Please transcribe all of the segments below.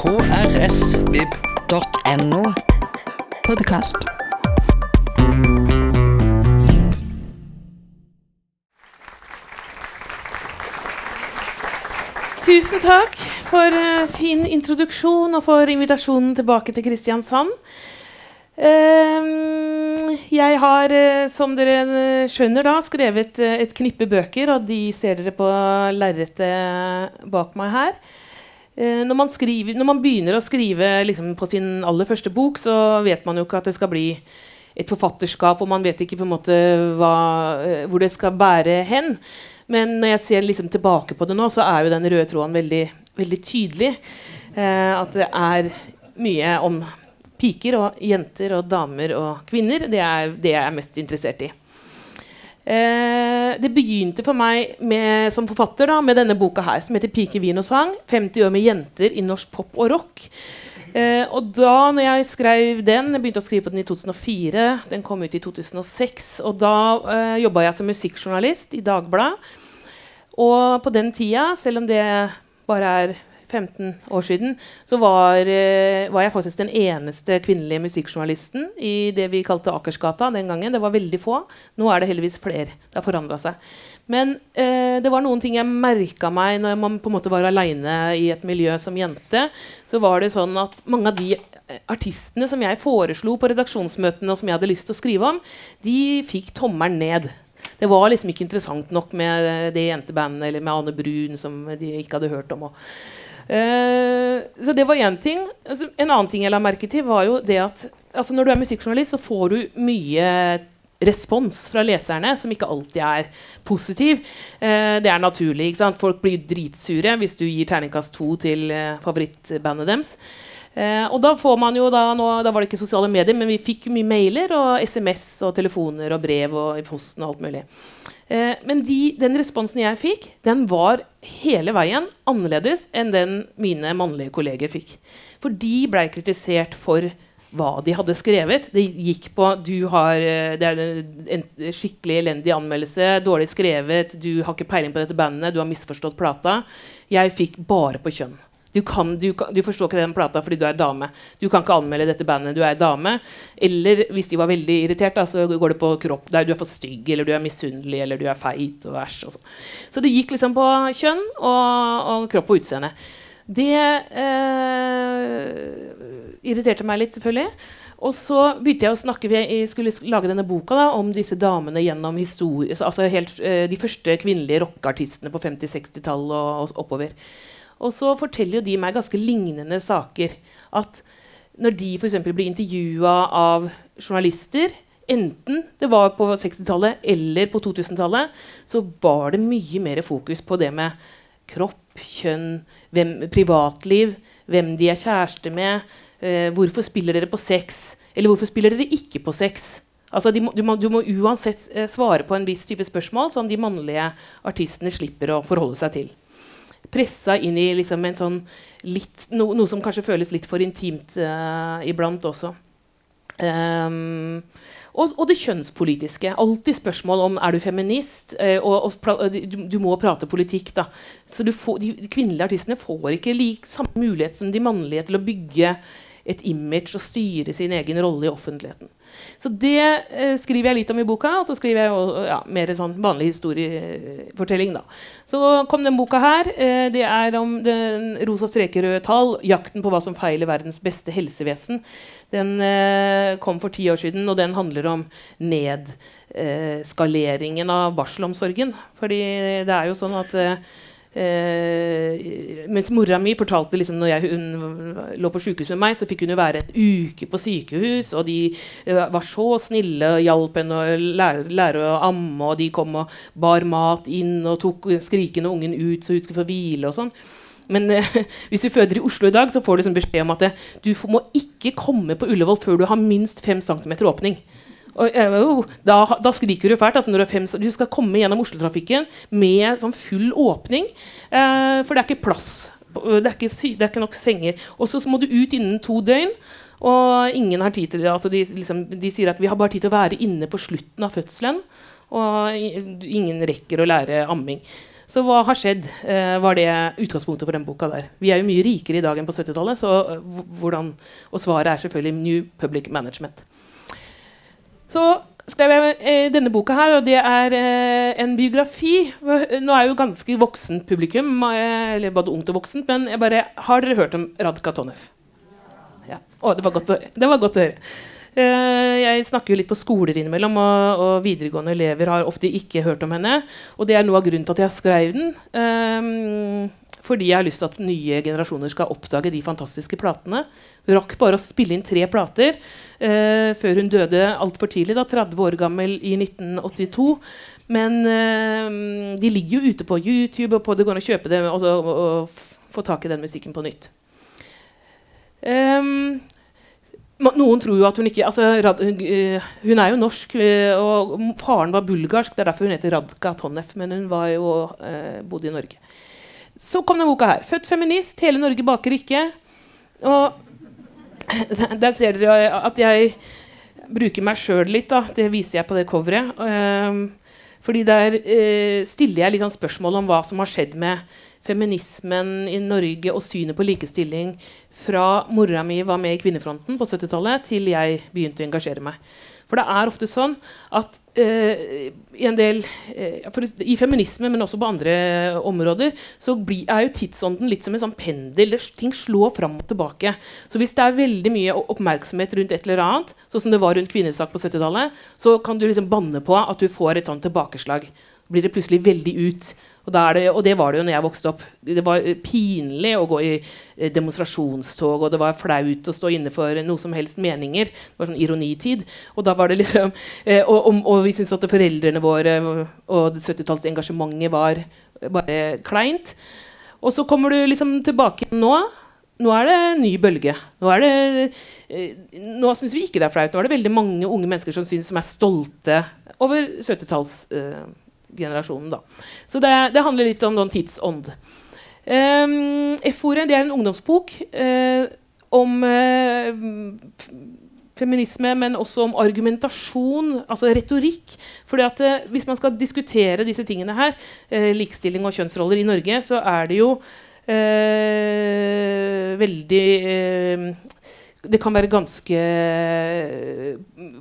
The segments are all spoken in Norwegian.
krsvib.no. Podkast. Tusen takk for eh, fin introduksjon og for invitasjonen tilbake til Kristiansand. Ehm, jeg har, eh, som dere eh, skjønner, da, skrevet eh, et knippe bøker, og de ser dere på lerretet bak meg her. Eh, når, man skriver, når man begynner å skrive liksom, på sin aller første bok, så vet man jo ikke at det skal bli et forfatterskap, og man vet ikke på en måte hva, eh, hvor det skal bære hen. Men når jeg ser liksom tilbake på det nå, så er jo den røde tråden veldig, veldig tydelig. Eh, at det er mye om piker og jenter og damer og kvinner. Det er det jeg er mest interessert i. Eh, det begynte for meg med, som forfatter da, med denne boka her, som heter 'Pike, vin og sang'. 50 år med jenter i norsk pop og rock. Eh, og da når jeg skrev den, jeg begynte å skrive på den i 2004, den kom ut i 2006, og da eh, jobba jeg som musikkjournalist i Dagbladet. Og på den tida, selv om det bare er 15 år siden, så var, eh, var jeg faktisk den eneste kvinnelige musikkjournalisten i det vi kalte Akersgata den gangen. Det var veldig få. Nå er det heldigvis flere. Det har forandra seg. Men eh, det var noen ting jeg merka meg når man på en måte var aleine i et miljø som jente. Så var det sånn at mange av de eh, artistene som jeg foreslo på redaksjonsmøtene, og som jeg hadde lyst til å skrive om, de fikk tommelen ned. Det var liksom ikke interessant nok med eh, det jentebandet eller med Ane Brun, som de ikke hadde hørt om. Og, så det var én ting. Altså, en annen ting jeg la merke til, var jo det at altså, når du er musikkjournalist, så får du mye respons fra leserne som ikke alltid er positiv. Eh, det er naturlig. ikke sant? Folk blir dritsure hvis du gir terningkast to til eh, favorittbandet deres. Eh, og da får man jo da, nå, da var det ikke sosiale medier, men vi fikk mye mailer og SMS og telefoner og brev og i posten og alt mulig. Eh, men de, den responsen jeg fikk, den var hele veien annerledes enn den mine mannlige kolleger fikk. For de blei kritisert for hva de hadde skrevet. Det gikk på du har, eh, det er en skikkelig elendig anmeldelse, dårlig skrevet, du har ikke peiling på dette bandet, du har misforstått plata. Jeg fikk bare på kjønn. Du, kan, du, du, forstår ikke den plata fordi du er dame. Du kan ikke anmelde dette bandet. Du er dame. Eller hvis de var veldig irritert, da, så går det på kropp. Der du er for stygg, eller du er misunnelig, eller du er feit. og æsj. Så. så det gikk liksom på kjønn og, og kropp og utseende. Det eh, irriterte meg litt, selvfølgelig. Og så begynte jeg å snakke Jeg skulle lage denne boka da, om disse damene gjennom historie, altså helt, eh, de første kvinnelige rockeartistene på 50-60-tallet og, og oppover. Og så forteller jo de meg ganske lignende saker. At når de f.eks. blir intervjua av journalister, enten det var på 60-tallet eller på 2000-tallet, så var det mye mer fokus på det med kropp, kjønn, hvem, privatliv, hvem de er kjæreste med, eh, hvorfor spiller dere på sex, eller hvorfor spiller dere ikke på sex. Altså, må, du, må, du, må, uansett eh, svare på en viss type spørsmål som de mannlige artistene slipper å forholde seg til pressa inn i liksom en sånn litt, no, noe som kanskje føles litt for intimt uh, iblant også. Um, og, og, det kjønnspolitiske. Alltid spørsmål om er du feminist. Eh, og, og du, du, må prate politikk. da. Så får, de, de, kvinnelige artistene får ikke like, samme mulighet som de mannlige til å bygge et image og styre sin egen rolle i offentligheten. Så det eh, skriver jeg litt om i boka, og så skriver jeg ja, mer sånn vanlig historiefortelling. da. Så kom den boka her. Eh, det er om den rosa streker røde tall, jakten på hva som feiler verdens beste helsevesen. Den eh, kom for ti år siden, og den handler om nedskaleringen av barselomsorgen. Fordi det er jo sånn at eh, Eh, mens mora mi fortalte liksom når jeg, hun lå på sykehus med meg, så fikk hun jo være en uke på sykehus, og de uh, var så snille og hjalp henne å lære, å amme, og de kom og bar mat inn og tok skrikende ungen ut så hun skulle få hvile og sånn. Men eh, hvis du føder i Oslo i dag, så får du sånn beskjed om at det, du må ikke komme på Ullevål før du har minst 5 cm åpning. Og, øh, da, da, skriker du fælt. Altså når du, fem, du, skal komme gjennom Oslo-trafikken med sånn full åpning, eh, for det er ikke plass. Det er ikke, det er ikke nok senger. Og så må du ut innen to døgn. Og ingen har tid til det. Altså de, liksom, de, sier at vi har bare tid til å være inne på slutten av fødselen. Og ingen rekker å lære amming. Så hva har skjedd, eh, var det utgangspunktet for den boka der. Vi er jo mye rikere i dag enn på 70-tallet, så eh, hvordan, og svaret er selvfølgelig New Public Management. Så skrev jeg eh, denne boka her, og det er eh, en biografi. Nå er jo ganske voksen publikum, eller både ungt og voksent, men jeg bare, har dere hørt om Radka Tonev? Ja. Å, det var godt å, det var godt å høre. Eh, jeg snakker jo litt på skoler innimellom, og, og, videregående elever har ofte ikke hørt om henne. Og det er noe av grunnen til at jeg skrev den. Fordi jeg har lyst til at nye generasjoner skal oppdage de fantastiske platene. Hun rakk bare å spille inn tre plater uh, før hun døde altfor tidlig, da, 30 år gammel i 1982. Men uh, de ligger jo ute på YouTube, og på det går an å kjøpe det og, og, og få tak i den musikken på nytt. Um, noen tror jo at hun ikke altså, rad, uh, hun, er jo norsk, og faren var bulgarsk. Det er derfor hun heter Radka Tonnef, men hun jo, bodde i Norge. Så kom denne boka her. 'Født feminist. Hele Norge baker ikke'. Og der ser dere at jeg bruker meg sjøl litt. Da. Det viser jeg på det coveret. fordi der stiller jeg litt sånn spørsmål om hva som har skjedd med feminismen i Norge og synet på likestilling fra mora mi var med i Kvinnefronten på 70-tallet, til jeg begynte å engasjere meg. For det er ofte sånn at eh, i del eh, I feminisme, men også på andre områder, så bli, er jo tidsånden litt som en sånn pendel. Ting slår fram og tilbake. Så hvis det er veldig mye oppmerksomhet rundt et eller annet, sånn som det var rundt kvinnesak på 70-tallet, så kan du liksom banne på at du får et sånt tilbakeslag. Blir det plutselig veldig ut. Og, det, og, det, var det jo når jeg vokste opp. Det var pinlig å gå i eh, demonstrasjonstog, og det var flaut å stå inne for noe som helst meninger. Det var sånn ironitid. Og da var det liksom eh, og, og, og, vi syntes at foreldrene våre og 70-tallsengasjementet var bare kleint. Og så kommer du liksom tilbake nå. Nå er det en ny bølge. Nå, det, eh, nå syns vi ikke det er flaut. Nå er det veldig mange unge mennesker som, synes, som er stolte over 70-talls eh, generasjonen. Da. Så det, det handler litt om noen tidsånd. Um, F-ordet er en ungdomsbok uh, om uh, feminisme, men også om argumentasjon, altså retorikk. Fordi at uh, Hvis man skal diskutere disse tingene her, likestilling og kjønnsroller i Norge, så er det jo veldig det kan være ganske eh,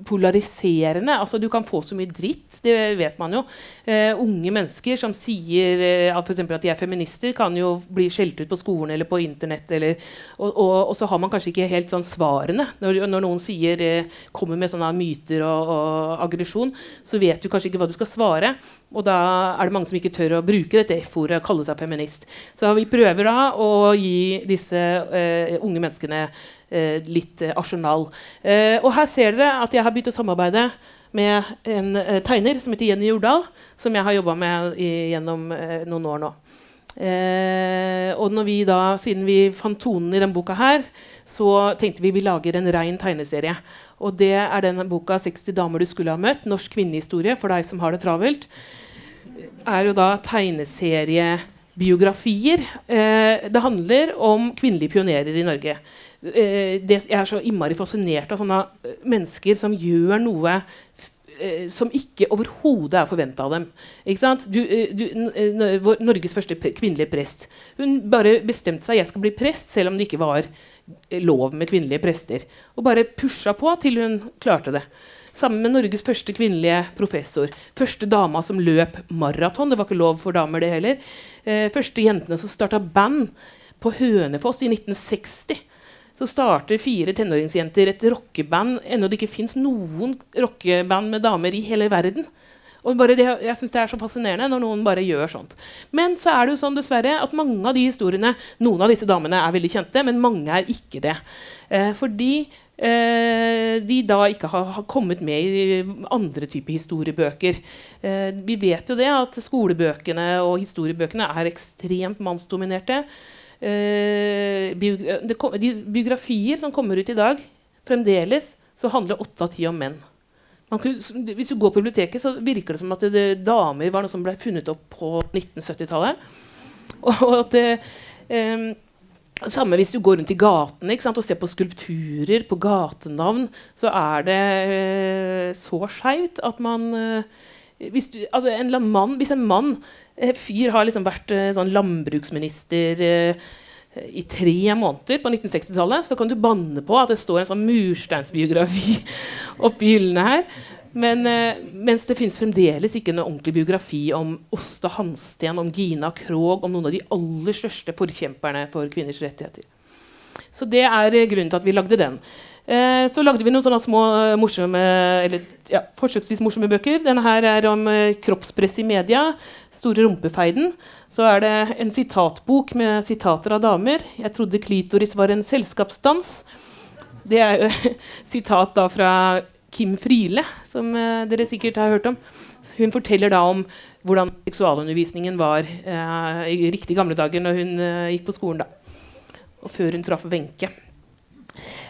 polariserende. Altså, du kan få så mye dritt, det vet man jo. Uh, unge mennesker som sier uh, at, at de er feminister, kan jo bli skjelt ut på skolen eller på internett. Eller, og, og, og, så har man kanskje ikke helt sånn svarene. Når, når noen sier, uh, kommer med sånne myter og, og aggresjon, så vet du kanskje ikke hva du skal svare. Og da er det mange som ikke tør å bruke dette F-ordet, kalle seg feminist. Så vi prøver da å gi disse unge menneskene eh, litt eh, arsenal. Eh, og her ser dere at jeg har begynt å samarbeide med en eh, tegner som heter Jenny Jordal, som jeg har jobba med i, gjennom eh, noen år nå. Eh, og vi da, siden vi fant tonen i denne boka, her, så tenkte vi vi lager en rein tegneserie. Og det er den boka 60 damer du skulle ha møtt', norsk kvinnehistorie for deg som har det travelt. er jo da tegneseriebiografier. Eh, det handler om kvinnelige pionerer i Norge. Eh, det, jeg er så innmari fascinert av sånne eh, mennesker som gjør noe eh, som ikke overhodet er forventa av dem. Du, du, Norges første kvinnelige prest. Hun bare bestemte seg jeg skal bli prest, selv om det ikke var lov med kvinnelige prester. Og bare pusha på til hun klarte det. Sammen med Norges første kvinnelige professor. Første dama som løp maraton. Det var ikke lov for damer, det heller. Første jentene som starta band på Hønefoss i 1960 så starter fire tenåringsjenter et rockeband ennå det ikke fins noen rockeband med damer i hele verden. Og det, jeg synes det er så fascinerende når noen bare gjør sånt. Men så er det jo sånn dessverre at mange av de historiene Noen av disse damene er veldig kjente, men mange er ikke det. Eh, fordi eh, de da ikke har, har, kommet med i andre typer historiebøker. Eh, vi vet jo det at skolebøkene og historiebøkene er ekstremt mannsdominerte. Eh, de biografier som kommer ut i dag, fremdeles så handler åtte av ti om menn. Kunne, hvis du går på biblioteket, så virker det som at det, det, damer var noe som ble funnet opp på 1970-tallet. Og at det, eh, samme hvis du går rundt i gatene og ser på skulpturer, på gatenavn, så er det eh, så skeivt at man uh, hvis, du, altså en mann, hvis en mann, fyr, har liksom vært eh, sånn landbruksminister eh, i tre måneder på 1960-tallet, så kan du banne på at det står en sånn mursteinsbiografi oppi hyllene her. Men eh, mens det finnes fremdeles ikke noe ordentlig biografi om Åste Hansten, om Gina Krog, om noen av de aller største forkjemperne for kvinners rettigheter. Så det er eh, grunnen til at vi lagde den. Eh, så lagde vi noen sånne små eh, morsomme, eller ja, forsøksvis morsomme bøker. Denne her er om eh, kroppspress i media. 'Store rumpefeiden'. Så er det en sitatbok med sitater av damer. 'Jeg trodde klitoris var en selskapsdans'. Det er jo sitat da fra Kim Friele, som eh, dere sikkert har hørt om. Hun forteller da om hvordan seksualundervisningen var eh, i riktig gamle dager når hun eh, gikk på skolen. da. Og før hun traff Wenche.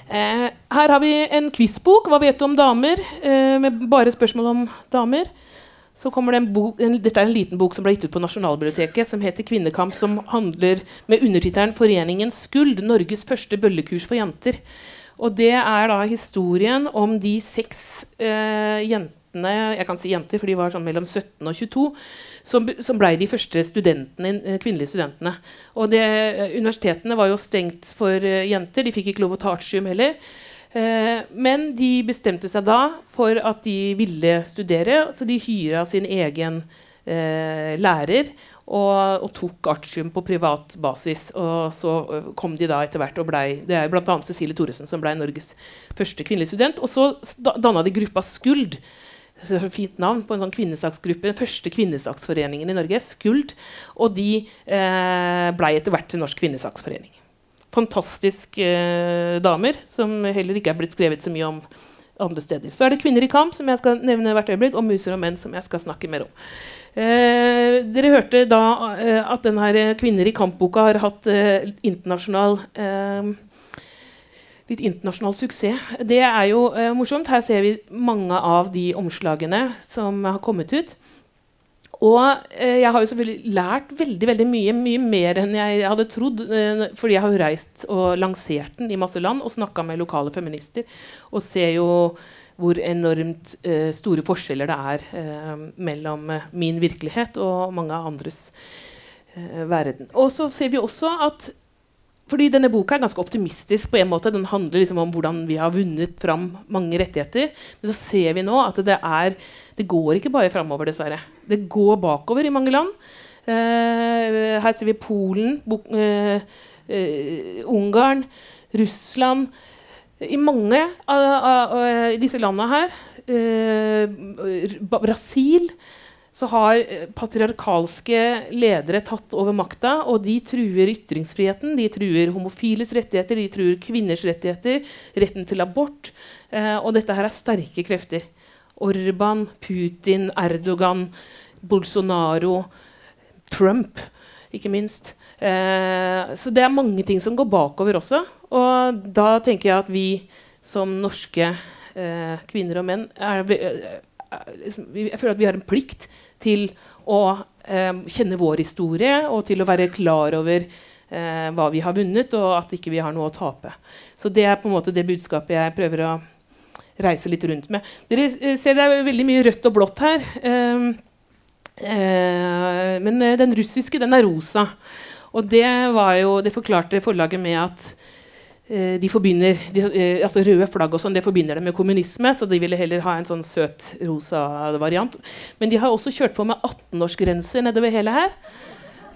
Eh, her har vi en quizbok. Hva vet du om damer? Eh, med bare spørsmål om damer. Så kommer det en bok, en, Dette er en liten bok som ble gitt ut på Nasjonalbiblioteket, som heter 'Kvinnekamp', som handler med undertittelen 'Foreningen Skuld Norges første bøllekurs for jenter'. Og det er da historien om de seks eh, jentene Jeg kan si jenter, for de var sånn mellom 17 og 22 som, som ble de første studentene, eh, kvinnelige studentene. Og det, eh, universitetene var jo stengt for uh, jenter. De fikk ikke lov å ta artium heller. Eh, men de bestemte seg da for at de ville studere, så de hyra sin egen eh, lærer og, og, tok artium på privat basis. Og så kom de da etter hvert og blei Det er bl.a. Cecilie Thoresen som ble Norges første kvinnelige student. Og så danna de gruppa Skuld så fint navn på en sånn kvinnesaksgruppe. Den første kvinnesaksforeningen i Norge, Skuld. Og de eh, blei etter hvert til Norsk kvinnesaksforening. Fantastiske eh, damer som heller ikke er blitt skrevet så mye om andre steder. Så er det Kvinner i kamp, som jeg skal nevne hvert øyeblikk, og Muser og menn, som jeg skal snakke mer om. Eh, dere hørte da eh, at denne Kvinner i kamp-boka har hatt eh, internasjonal eh, litt internasjonal suksess. Det er jo eh, morsomt. Her ser vi mange av de omslagene som har kommet ut. Og eh, jeg har jo selvfølgelig lært veldig veldig mye, mye mer enn jeg hadde trodd. Eh, fordi jeg har jo reist og lansert den i masse land og snakka med lokale feminister. Og ser jo hvor enormt eh, store forskjeller det er eh, mellom eh, min virkelighet og mange andres verden. Og så ser vi også at fordi denne boka er ganske optimistisk. på en måte. Den handler liksom om hvordan vi har vunnet fram mange rettigheter. Men så ser vi nå at det, er, det går ikke bare framover, dessverre. Det går bakover i mange land. Uh, her ser vi Polen, uh, uh, Ungarn, Russland I mange av disse landene her Brasil så har eh, patriarkalske ledere tatt over makta, og de truer ytringsfriheten, de truer homofiles rettigheter, de truer kvinners rettigheter, retten til abort. Eh, og dette her er sterke krefter. Orban, Putin, Erdogan, Bolsonaro, Trump, ikke minst. Eh, så det er mange ting som går bakover også. Og da tenker jeg at vi som norske eh, kvinner og menn er, liksom, jeg føler at vi har en plikt til å eh, kjenne vår historie og til å være klar over eh, hva vi har vunnet, og at ikke vi har noe å tape. Så det er på en måte det budskapet jeg prøver å reise litt rundt med. Dere eh, ser det er veldig mye rødt og blått her. Eh, eh, men eh, den russiske, den er rosa. Og det, jo, det forklarte forlaget med at de forbinder de, eh, altså Røde flagg og sånn, det forbinder dem med kommunisme, så de ville heller ha en sånn søt rosa variant. Men de har også kjørt på med 18-årsgrenser nedover hele her.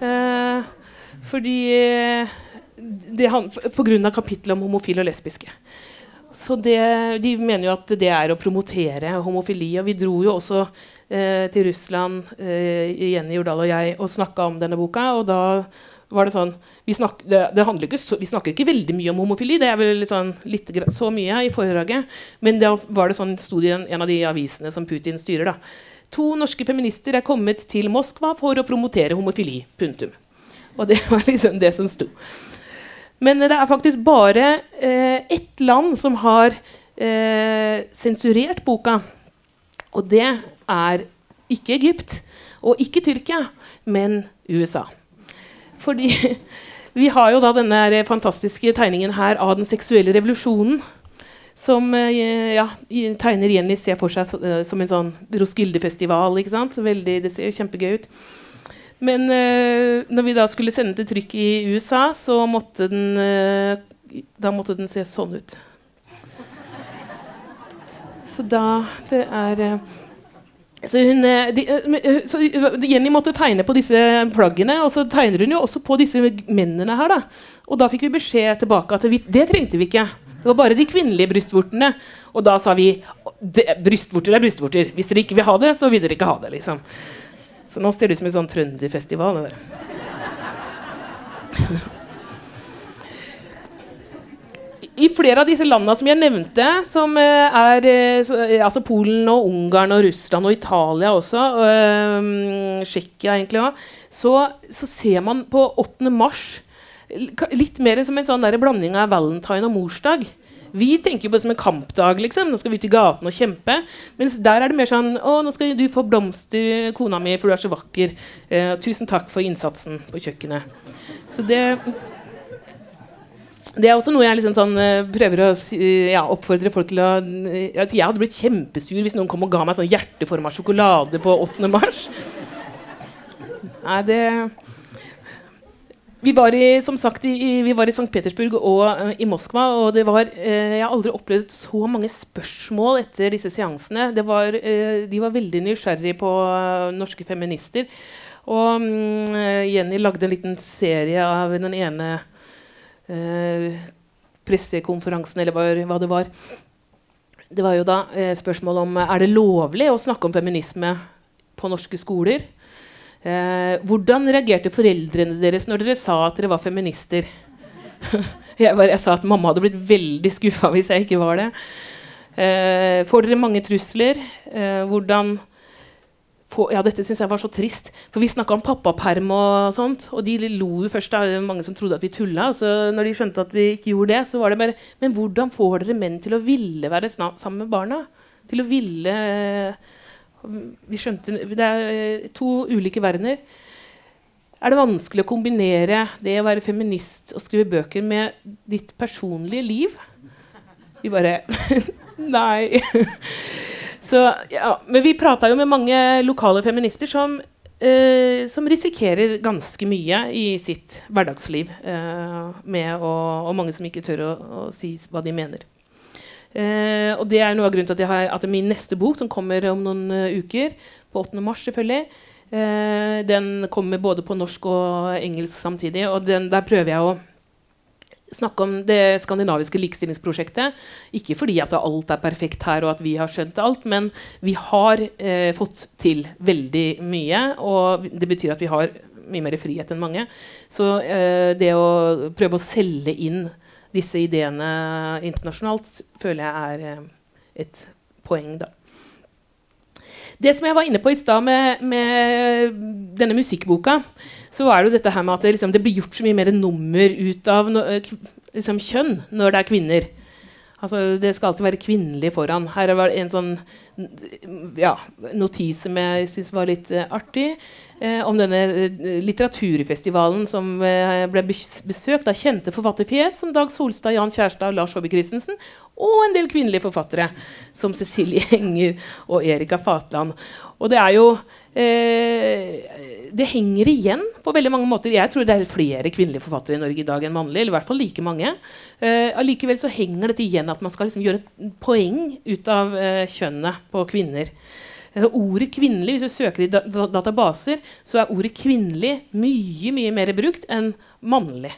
Eh, fordi det, Pga. kapittelet om homofile og lesbiske. Så det, De mener jo at det er å promotere homofili. Og vi dro jo også eh, til Russland, eh, Jenny Jordal og jeg, og snakka om denne boka. Og da var det sånn Vi, snak, det, det ikke så, vi snakker ikke veldig mye om homofili, det er vel litt sånn, litt, så mye i foredraget. Men da var det sånn, sto det i en, en av de avisene som Putin styrer. da. To norske feminister er kommet til Moskva for å promotere homofili. Punktum. Og det var liksom det som sto. Men det er faktisk bare eh, ett land som har eh, sensurert boka. Og det er ikke Egypt og ikke Tyrkia, men USA. Fordi vi har jo da denne fantastiske tegningen her av den seksuelle revolusjonen. som eh, ja, tegner Jenny ser for seg eh, som en sånn Roskilde-festival. ikke sant? Veldig, det ser jo kjempegøy ut. Men eh, når vi da skulle sende til trykk i USA, så måtte den eh, Da måtte den se sånn ut. Så da Det er eh, så, hun, eh, de, eh, eh, så Jenny måtte tegne på disse plaggene, og så tegner hun jo også på disse mennene her. da. Og da fikk vi beskjed tilbake at vi, det trengte vi ikke. Det var bare de kvinnelige brystvortene. Og da sa vi brystvorter er brystvorter. Hvis dere ikke vil ha det, så vil dere ikke ha det. liksom. Så nå ser det ut som en sånn trønderfestival. det. I flere av disse landene som jeg nevnte, som eh, er eh, eh, altså Polen og Ungarn og Russland og Italia også, og Tsjekkia egentlig òg, så, så ser man på 8. mars litt mer som en sånn blanding av valentine og morsdag. Vi tenker på det som en kampdag. liksom, Nå skal vi ut i gaten og kjempe. Mens der er det mer sånn Å, nå skal du få blomster, kona mi, for du er så vakker. Eh, tusen takk for innsatsen på kjøkkenet. Så det det er også noe jeg liksom sånn, eh, prøver å ja, oppfordre folk til å eh, Jeg hadde blitt kjempesur hvis noen kom og ga meg sånn hjerteforma sjokolade på 8. mars. Nei, det Vi var i som sagt, i, vi var i St. Petersburg og uh, i Moskva, og det var uh, Jeg har aldri opplevd så mange spørsmål etter disse seansene. Det var, uh, de var veldig nysgjerrige på norske feminister. Og eh, Jenny lagde en liten serie av den ene pressekonferansen, eller hva det var. Det var jo da eh, spørsmål om eh, er det lovlig å snakke om feminisme på norske skoler. Eh, hvordan reagerte foreldrene deres når dere sa at dere var feminister? jeg, bare, jeg sa at mamma hadde blitt veldig skuffa hvis jeg ikke var det. Eh, får dere mange trusler? Eh, hvordan få, ja, dette synes jeg var så trist. For vi snakka om pappaperm og sånt, og de lo jo først. da, Mange som trodde at vi tulla. Og så når de skjønte at vi ikke gjorde det, så var det bare Men hvordan får dere menn til å ville være sammen med barna? Til å ville Vi skjønte Det er eh, to ulike verdener. Er det vanskelig å kombinere det å være feminist og skrive bøker med ditt personlige liv? Vi bare Nei. Så, ja, men vi prata jo med mange lokale feminister som, eh, som risikerer ganske mye i sitt hverdagsliv. Eh, med å, og mange som ikke tør å, å si hva de mener. Eh, og det er noe av grunnen til at, jeg har, at min neste bok, som kommer om noen uh, uker, på 8. mars selvfølgelig, eh, den kommer både på norsk og engelsk samtidig. Og den, der prøver jeg å snakke om det skandinaviske likestillingsprosjektet. Ikke fordi at alt er perfekt her, og at vi har skjønt alt, men vi har eh, fått til veldig mye. Og det betyr at vi har mye mer frihet enn mange. Så eh, det å prøve å selge inn disse ideene internasjonalt føler jeg er eh, et poeng, da. Det som jeg var inne på i stad med, med denne musikkboka, så er det jo dette her med at det, liksom, det blir gjort så mye mer nummer ut av no, eh, liksom, kjønn når det er kvinner. Altså, det skal alltid være kvinnelig foran. Her var det en sånn ja, notis som jeg syns var litt uh, artig. Eh, om denne eh, litteraturfestivalen som eh, ble besøkt av kjente forfatterfjes som Dag Solstad, Jan Kjærstad, Lars Håby Christensen og en del kvinnelige forfattere som Cecilie Enger og Erika Fatland. Og det er jo eh, Det henger igjen på veldig mange måter. Jeg tror det er flere kvinnelige forfattere i Norge i dag enn mannlige. eller i hvert fall like mange. Allikevel så henger dette igjen at man skal liksom gjøre et poeng ut av eh, kjønnet på kvinner. Eh, ordet kvinnelig, Hvis du søker i da da databaser, så er ordet kvinnelig mye mye mer brukt enn mannlig.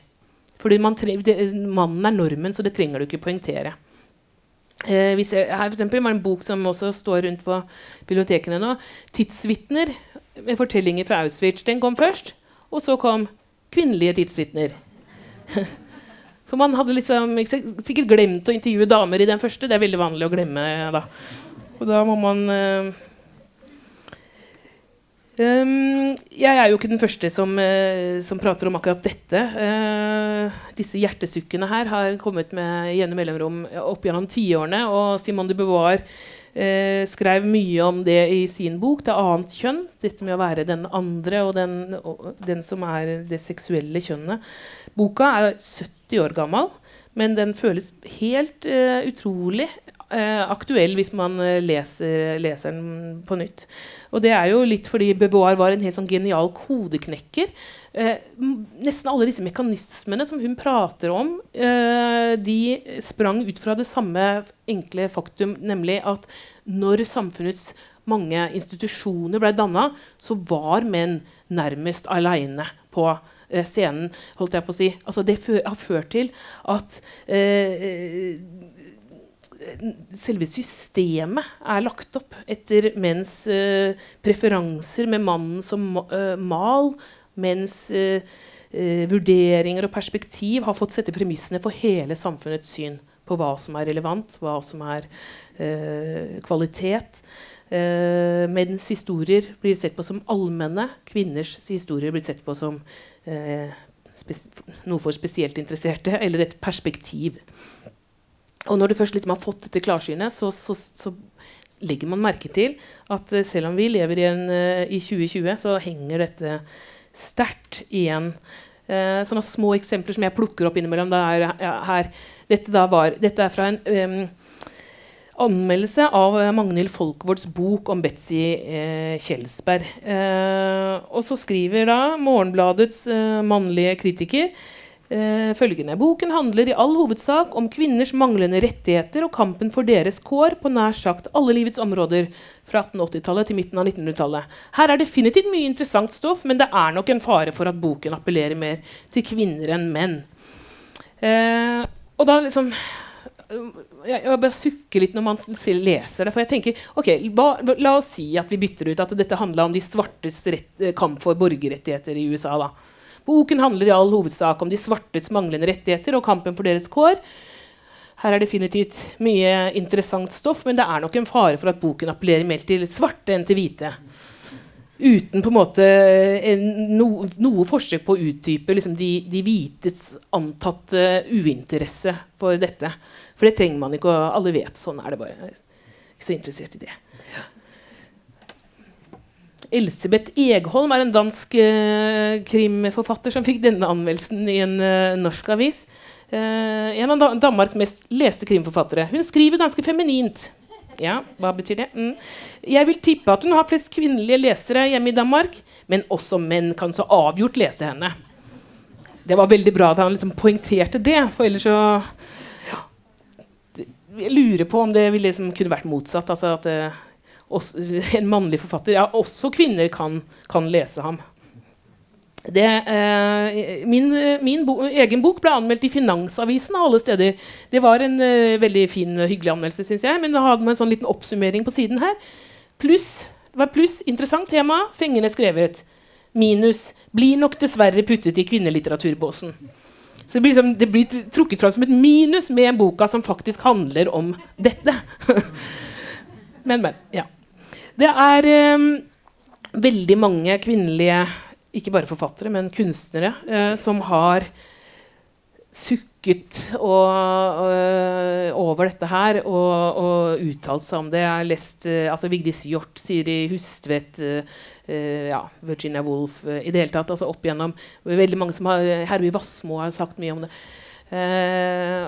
Fordi man Mannen er normen, så det trenger du ikke poengtere. Eh, vi her for eksempel, var det en bok som også står rundt på bibliotekene nå. 'Tidsvitner' med fortellinger fra Auschwitz. Den kom først. Og så kom 'Kvinnelige tidsvitner'. For man hadde liksom sikkert glemt å intervjue damer i den første. Det er veldig vanlig å glemme. da. Og da må man eh, Um, jeg er jo ikke den første som, uh, som prater om akkurat dette. Uh, disse hjertesukkene her har kommet med gjennom mellomrom opp gjennom tiårene. Og Simone de Beauvoir uh, skrev mye om det i sin bok 'Det annet kjønn'. Dette med å være den andre og den, og den som er det seksuelle kjønnet. Boka er 70 år gammel, men den føles helt utrolig aktuell hvis man uh, leser, leser, den på nytt. Og det er jo litt fordi Beauvoir var en helt sånn genial kodeknekker. nesten alle disse mekanismene som hun prater om, de sprang ut fra det samme enkle faktum, nemlig at når samfunnets mange institusjoner ble danna, så var menn nærmest aleine på eh, scenen. holdt jeg på å si. Altså, det har ført til at eh, selve systemet er lagt opp etter menns eh, preferanser med mannen som uh, mal, mens uh, uh, vurderinger og perspektiv har fått sette premissene for hele samfunnets syn på hva som er relevant, hva som er kvalitet. mens menns historier blir sett på som allmenne. Kvinners historier blir sett på som noe for spesielt interesserte, eller et perspektiv. Og når du først liksom har fått dette klarsynet, så, så, så, legger man merke til at uh, selv om vi lever i, en, i 2020, så henger dette sterkt igjen. sånne små eksempler som jeg plukker opp innimellom. Er, ja, her. Dette, var, dette, er fra en um, anmeldelse av eh, Magnhild Folkvords bok om Betzy eh, Kjelsberg. Eh, og så skriver da Morgenbladets eh, mannlige kritiker eh, følgende Boken handler i all hovedsak om kvinners manglende rettigheter og kampen for deres kår på nær sagt alle livets områder fra 1880-tallet til midten av 1900-tallet. Her er definitivt mye interessant stoff, men det er nok en fare for at boken appellerer mer til kvinner enn menn. Eh, og da liksom jeg, jeg bare sukker litt når man leser det. For jeg tenker, ok, ba, La oss si at vi bytter ut at dette handla om de svartes rett, eh, kamp for borgerrettigheter i USA. da. Boken handler i all hovedsak om de svartes manglende rettigheter og kampen for deres kår. Her er definitivt mye interessant stoff, men det er nok en fare for at boken appellerer mer til svarte enn til hvite. Uten på en måte en, no, noe forsøk på å utdype liksom, de, de hvites antatte uinteresse for dette. For det trenger man ikke, og alle vet. Sånn er det bare. Jeg er ikke så interessert i det. Elsebeth Egholm er en dansk uh, krimforfatter som fikk denne anmeldelsen i en uh, norsk avis. Uh, en av Danmarks mest leste krimforfattere. Hun skriver ganske feminint. Ja, hva betyr det? Mm. Jeg vil tippe at hun har flest kvinnelige lesere hjemme i Danmark, men også menn kan så avgjort lese henne. Det var veldig bra at han liksom poengterte det, for ellers så jeg lurer på om det liksom kunne vært motsatt. Altså at uh, også, en mannlig forfatter Ja, også kvinner kan, kan lese ham. Det, eh, min, min bo, egen bok ble anmeldt i Finansavisen av alle steder. Det var en eh, veldig fin og hyggelig anmeldelse, syns jeg. Men da hadde man en sånn liten oppsummering på siden her. Pluss, pluss interessant tema, fengende skrevet. Minus blir nok dessverre puttet i kvinnelitteraturbåsen. Så det blir, liksom, det blir, trukket fram som et minus med en boka som faktisk handler om dette. men, men. Ja. Det er um, veldig mange kvinnelige, ikke bare forfattere, men kunstnere, eh, som har sukket og, og, over dette her og, og uttalt seg om det. Jeg har lest eh, altså Vigdis Hjorth, Siri Hustvedt eh, ja, Virginia Woolf i det hele tatt. altså opp igjennom, veldig mange som har, Herby Wassmo har sagt mye om det. Uh,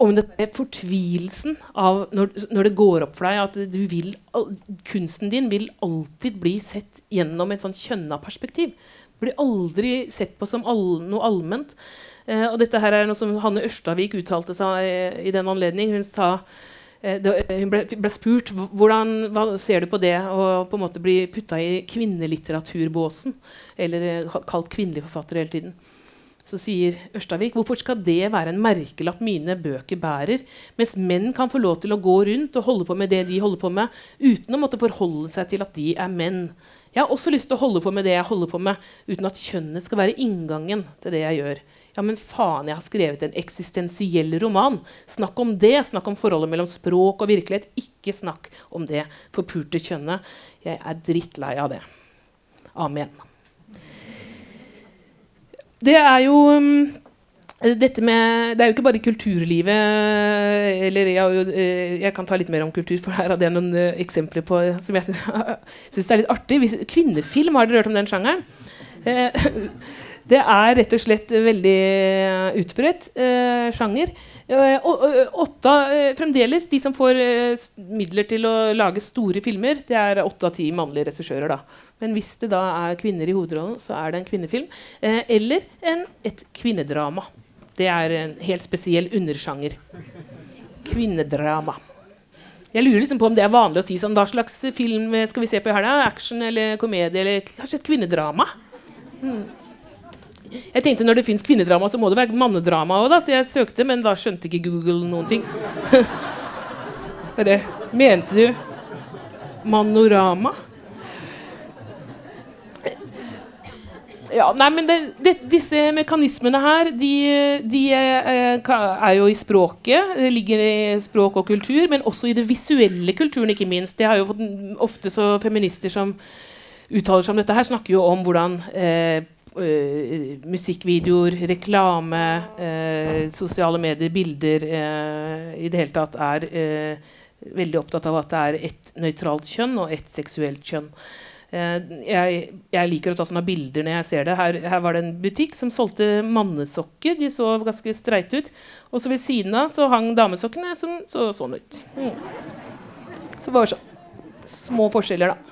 om det fortvilelsen av når, når, det går opp for deg at du vil, kunsten din vil alltid bli sett gjennom et sånn kjønna perspektiv. Blir aldri sett på som all, noe allment. og dette her er noe som Hanne Ørstavik uttalte seg i, i den anledning. Hun sa Eh, hun ble, ble, spurt hvordan hva ser du på det å på en måte bli putta i kvinnelitteraturbåsen, eller eh, kalt kvinnelig forfatter hele tiden. Så sier Ørstavik hvorfor skal det være en merkelapp mine bøker bærer, mens menn kan få lov til å gå rundt og holde på med det de holder på med, uten å måtte forholde seg til at de er menn. Jeg har også lyst til å holde på med det jeg holder på med, uten at kjønnet skal være inngangen til det jeg gjør. Ja, men faen, jeg har skrevet en eksistensiell roman. Snakk om det. Snakk om forholdet mellom språk og virkelighet. Ikke snakk om det forpurte kjønnet. Jeg er drittlei av det. Amen. Det er jo um, dette med, Det er jo ikke bare kulturlivet eller jeg, eh, jeg, kan ta litt mer om kultur, for her hadde jeg noen uh, eksempler på som jeg syns er litt artig. Kvinnefilm, har dere hørt om den sjangeren? Uh, Det er rett og slett veldig eh, utbredt eh, sjanger. Eh, og, eh, fremdeles, de som får eh, midler til å lage store filmer, det er åtte av ti mannlige regissører. da. Men hvis det da er kvinner i hovedrollen, så er det en kvinnefilm. Eh, eller en, et kvinnedrama. Det er en helt spesiell undersjanger. Kvinnedrama. Jeg lurer liksom på om det er vanlig å si sånn Hva slags film skal vi se på i helga? Action eller komedie eller kanskje et kvinnedrama? Hmm. Jeg tenkte Når det fins kvinnedrama, så må det være mannedrama òg, så jeg søkte, men da skjønte ikke Google noen ting. Bare Mente du manorama? Ja, nei, men det, det, Disse mekanismene her de, de eh, er jo i språket. Det ligger i språk og kultur, men også i det visuelle kulturen, ikke minst. Det har jo fått ofte så feminister som uttaler seg om dette her, snakker jo om hvordan eh, Uh, musikkvideoer, reklame, uh, sosiale medier, bilder uh, i det hele tatt er veldig opptatt av at det er ett nøytralt kjønn og ett seksuelt kjønn. Eh, jeg, jeg liker å ta sånne bilder når jeg ser det. Her, her var det en butikk som solgte mannesokker. De så ganske streite ut. Og så ved siden av så hang damesokkene som så sånn ut. Mm. Så bare sånn. Små forskjeller, da.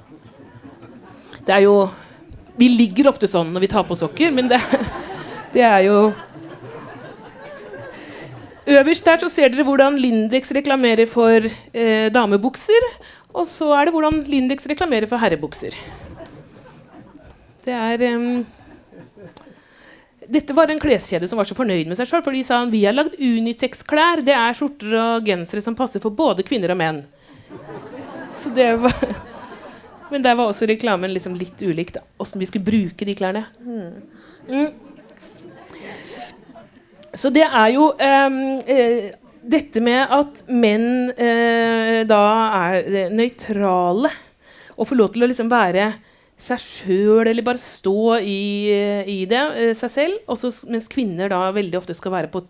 Det er jo Vi ligger ofte sånn når vi tar på sokker, men det, det er jo Øverst der så ser dere hvordan Lindex reklamerer for eh, damebukser. Og så er det hvordan Lindex reklamerer for herrebukser. Det er um, Dette var en kleskjede som var så fornøyd med seg sjøl, for de sa vi har lagd unisex-klær. Det er skjorter og gensere som passer for både kvinner og menn. Så det var Men der var også reklamen liksom litt ulik. Åssen vi skulle bruke de klærne. Mm. Så det er jo um, eh, dette med at menn eh, da er eh, nøytrale og får lov til å liksom være seg sjøl, eller bare stå i, eh, i det, eh, seg selv. Også, mens kvinner da veldig ofte skal være på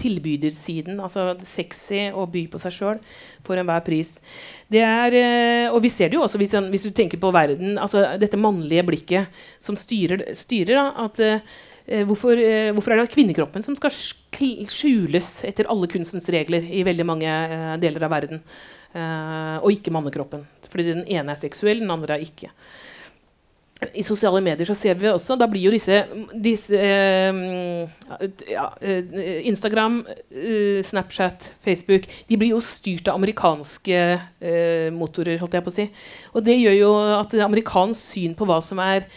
tilbydersiden. Altså sexy og by på seg sjøl for enhver pris. Det er, og vi ser det jo også hvis, hvis du tenker på verden, altså dette mannlige blikket som styrer, styrer da, at hvorfor, eh, hvorfor er det kvinnekroppen som skal skjules etter alle kunstens regler i veldig mange eh, deler av verden? Eh, og ikke mannekroppen. Fordi den ene er seksuell, den andre er ikke. I sosiale medier så ser vi også Da blir jo disse, disse eh, ja, eh, Instagram, eh, Snapchat, Facebook De blir jo styrt av amerikanske eh, motorer, holdt jeg på å si. Og det gjør jo at amerikansk syn på hva som er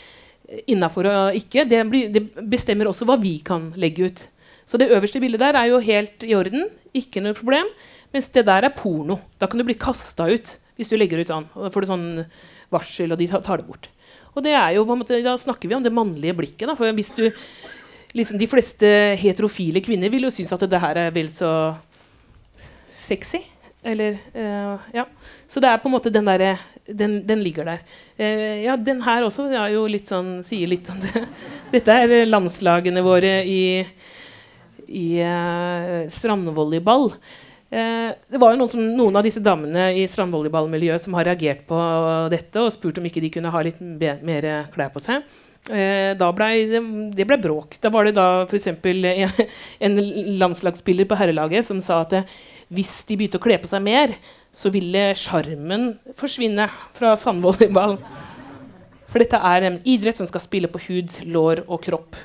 innafor og ikke, det, blir, det bestemmer også hva vi kan legge ut. Så det øverste bildet der er jo helt i orden, ikke noe problem. Mens det der er porno. Da kan du bli kasta ut hvis du legger ut sånn. Og da får du sånn varsel, og de tar det bort. Og det er jo måte, Da snakker vi om det mannlige blikket. Da, for hvis du, liksom De fleste heterofile kvinner vil jo synes at det her er vel så sexy. Eller uh, Ja. Så det er på en måte den derre den, den ligger der. Eh, ja, den her også litt sånn, sier litt om det. Dette er eh, landslagene våre i, i eh, strandvolleyball. Eh, det var jo noen, som, noen av disse damene i strandvolleyballmiljøet som har reagert på dette og spurt om ikke de kunne ha litt mer klær på seg. Eh, ble det, ble bråk. Da var det da f.eks. En, landslagsspiller på herrelaget som sa at hvis de begynte å kle på seg mer, så ville sjarmen forsvinne fra sandvolleyball. For dette er en idrett som skal spille på hud, lår og kropp.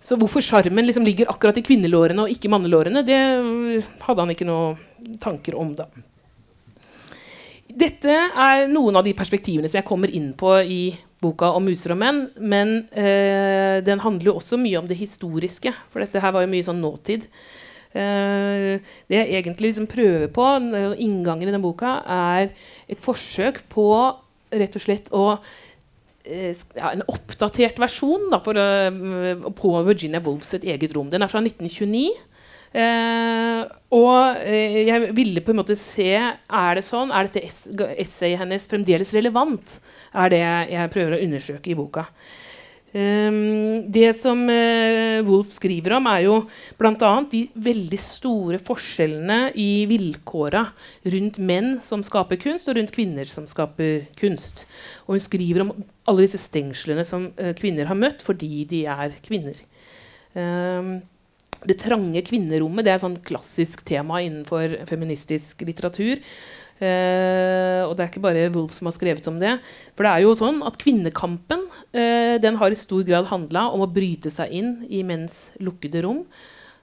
Så hvorfor sjarmen liksom ligger akkurat i kvinnelårene og ikke mannelårene, det hadde han ikke noen tanker om da. Dette er noen av de perspektivene som jeg kommer inn på i boka om muser og menn. Men øh, den handler jo også mye om det historiske, for dette her var jo mye sånn nåtid. Uh, det jeg egentlig liksom prøver på, inngangen i den boka, er et forsøk på rett og slett å uh, ja, En oppdatert versjon da, for, på Virginia Woolfs et eget rom. Den er fra 1929. og jeg ville på en måte se Er det sånn, er dette essayet hennes fremdeles relevant? er det jeg prøver å undersøke i boka. Um, det som uh, Wolf skriver om, er jo bl.a. de veldig store forskjellene i vilkåra rundt menn som skaper kunst, og rundt kvinner som skaper kunst. Og hun skriver om alle disse stengslene som uh, kvinner har møtt fordi de er kvinner. Um, det trange kvinnerommet det er et sånn klassisk tema innenfor feministisk litteratur. Uh, og det er ikke bare Wolf som har skrevet om det. For det er jo sånn at kvinnekampen uh, den har i stor grad handla om å bryte seg inn i menns lukkede rom.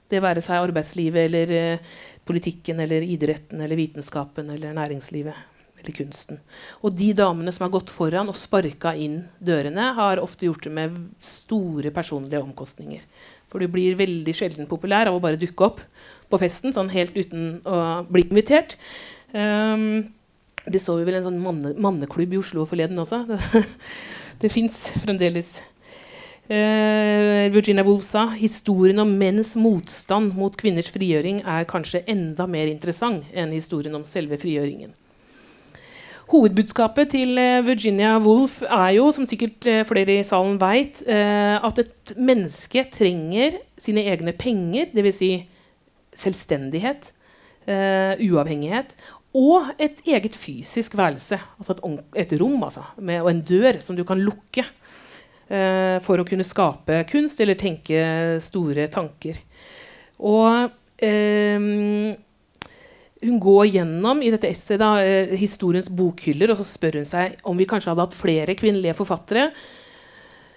Det være seg arbeidslivet eller uh, politikken eller idretten eller vitenskapen eller næringslivet eller kunsten. Og de damene som har gått foran og sparka inn dørene, har ofte gjort det med store personlige omkostninger. For du blir veldig sjelden populær av å bare dukke opp på festen sånn helt uten å bli invitert. Um, det så vi vel en sånn manne, manneklubb i Oslo forleden også. Det, fins fremdeles. Uh, Virginia Woolf sa historien om menns motstand mot kvinners frigjøring er kanskje enda mer interessant enn historien om selve frigjøringen. Hovedbudskapet til uh, Virginia Woolf er jo, som sikkert uh, flere i salen veit, at et menneske trenger sine egne penger, dvs. Si selvstendighet, uavhengighet, og et eget fysisk værelse. Altså et, et rom altså, med, og en dør som du kan lukke eh, for å kunne skape kunst eller tenke store tanker. Og eh, hun går gjennom i dette essayet da, uh, historiens bokhyller, og så spør hun seg om vi kanskje hadde hatt flere kvinnelige forfattere.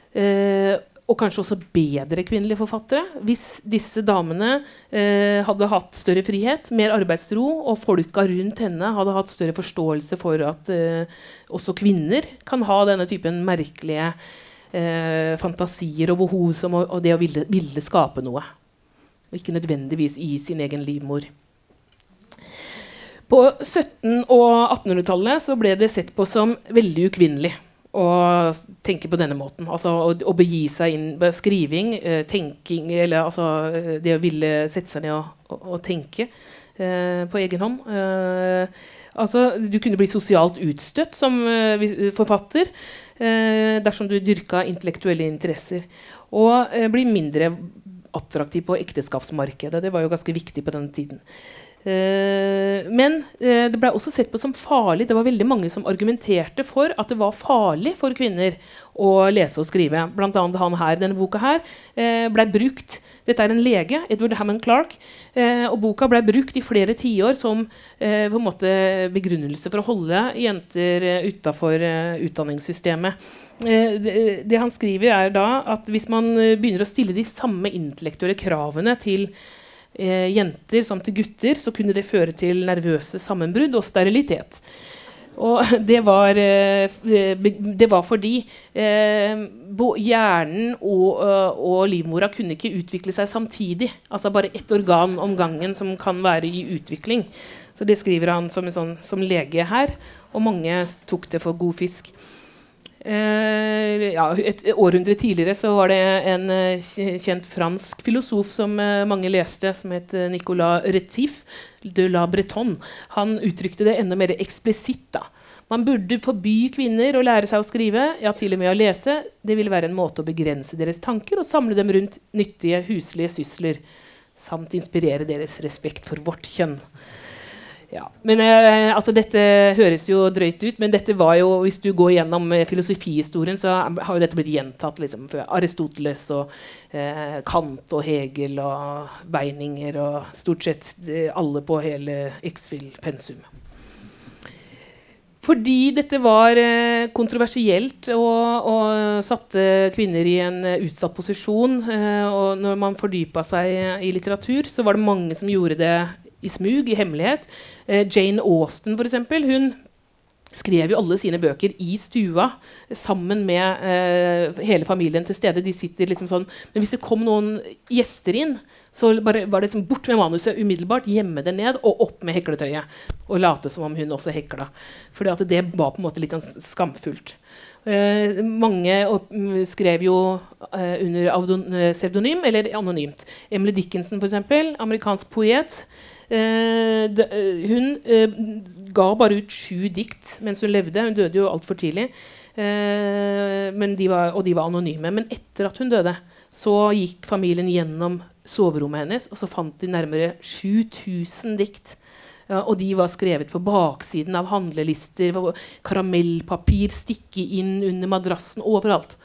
Uh, og kanskje også bedre kvinnelige forfattere hvis disse damene eh, hadde hatt større frihet, mer arbeidsro, og folka rundt henne hadde hatt større forståelse for at eh, også kvinner kan ha denne typen merkelige eh, fantasier og behov som å, og det å ville, ville, skape noe. Og ikke nødvendigvis i sin egen livmor. På 1700- og 1800-tallet ble det sett på som veldig ukvinnelig å tenke på denne måten. Altså å, å begi seg inn skriving, eh, tenking Eller altså eh, det å ville sette seg ned og, og, og tenke eh, på egen hånd. Eh, altså, du kunne bli sosialt utstøtt som eh, forfatter eh, dersom du dyrka intellektuelle interesser. Og bli mindre attraktiv på ekteskapsmarkedet. Det var jo ganske viktig på denne tiden. Uh, men uh, det ble også sett på som farlig. Det var veldig mange som argumenterte for at det var farlig for kvinner å lese og skrive. Blant annet han her, denne boka her uh, ble brukt Dette er en lege, Edward Hammond Clark. og boka ble brukt i flere tiår som på en måte begrunnelse for å holde jenter uh, utafor utdanningssystemet. Det, det, han skriver, er da at hvis man begynner å stille de samme intellektuelle kravene til eh, jenter som til gutter, så kunne det føre til nervøse sammenbrudd og sterilitet. Og det var, eh, det var fordi eh, hjernen og, eh, og, livmora kunne ikke utvikle seg samtidig. Altså bare ett organ om gangen som kan være i utvikling. Så det skriver han som, sånn, som lege her. Og mange tok det for god fisk. Uh, ja, et århundre tidligere så var det en uh, kjent fransk filosof som uh, mange leste, som het Nicolas Retif de la Breton. Han uttrykte det enda mer eksplisitt. Man burde forby kvinner å lære seg å skrive, ja, til og med å lese. Det ville være en måte å begrense deres tanker og samle dem rundt nyttige huslige sysler, samt inspirere deres respekt for vårt kjønn. Ja. Men eh, altså Dette høres jo drøyt ut, men dette var jo, hvis du går gjennom eh, filosofihistorien, så har jo dette blitt gjentatt liksom, fra Aristoteles og eh, Kant og Hegel og Beininger og stort sett eh, alle på hele X-Fill-pensum. Fordi dette var eh, kontroversielt og, og, satte kvinner i en uh, utsatt posisjon. Og når man fordypa seg i litteratur, så var det mange som gjorde det i smug, i hemmelighet. Eh, Jane Austen, eksempel, hun skrev jo alle sine bøker i stua sammen med eh, hele familien til stede. De sitter liksom sånn, Men hvis det kom noen gjester inn, så bare, var det liksom bort med manuset umiddelbart. Gjemme det ned og opp med hekletøyet. Og late som om hun også hekla. For det var på en måte litt sånn skamfullt. Eh, mange opp, mm, skrev jo eh, under pseudonym eller anonymt. Emily Dickinson, f.eks., amerikansk poet. Eh, eh, hun eh, ga bare ut sju dikt mens hun levde. Hun døde jo altfor tidlig. De var, og de var anonyme. Men etter at hun døde, så gikk familien gjennom soverommet hennes, og så fant de nærmere 7000 dikt. Og de var skrevet på baksiden av handlelister, karamellpapir, stikke inn under madrassen, overalt.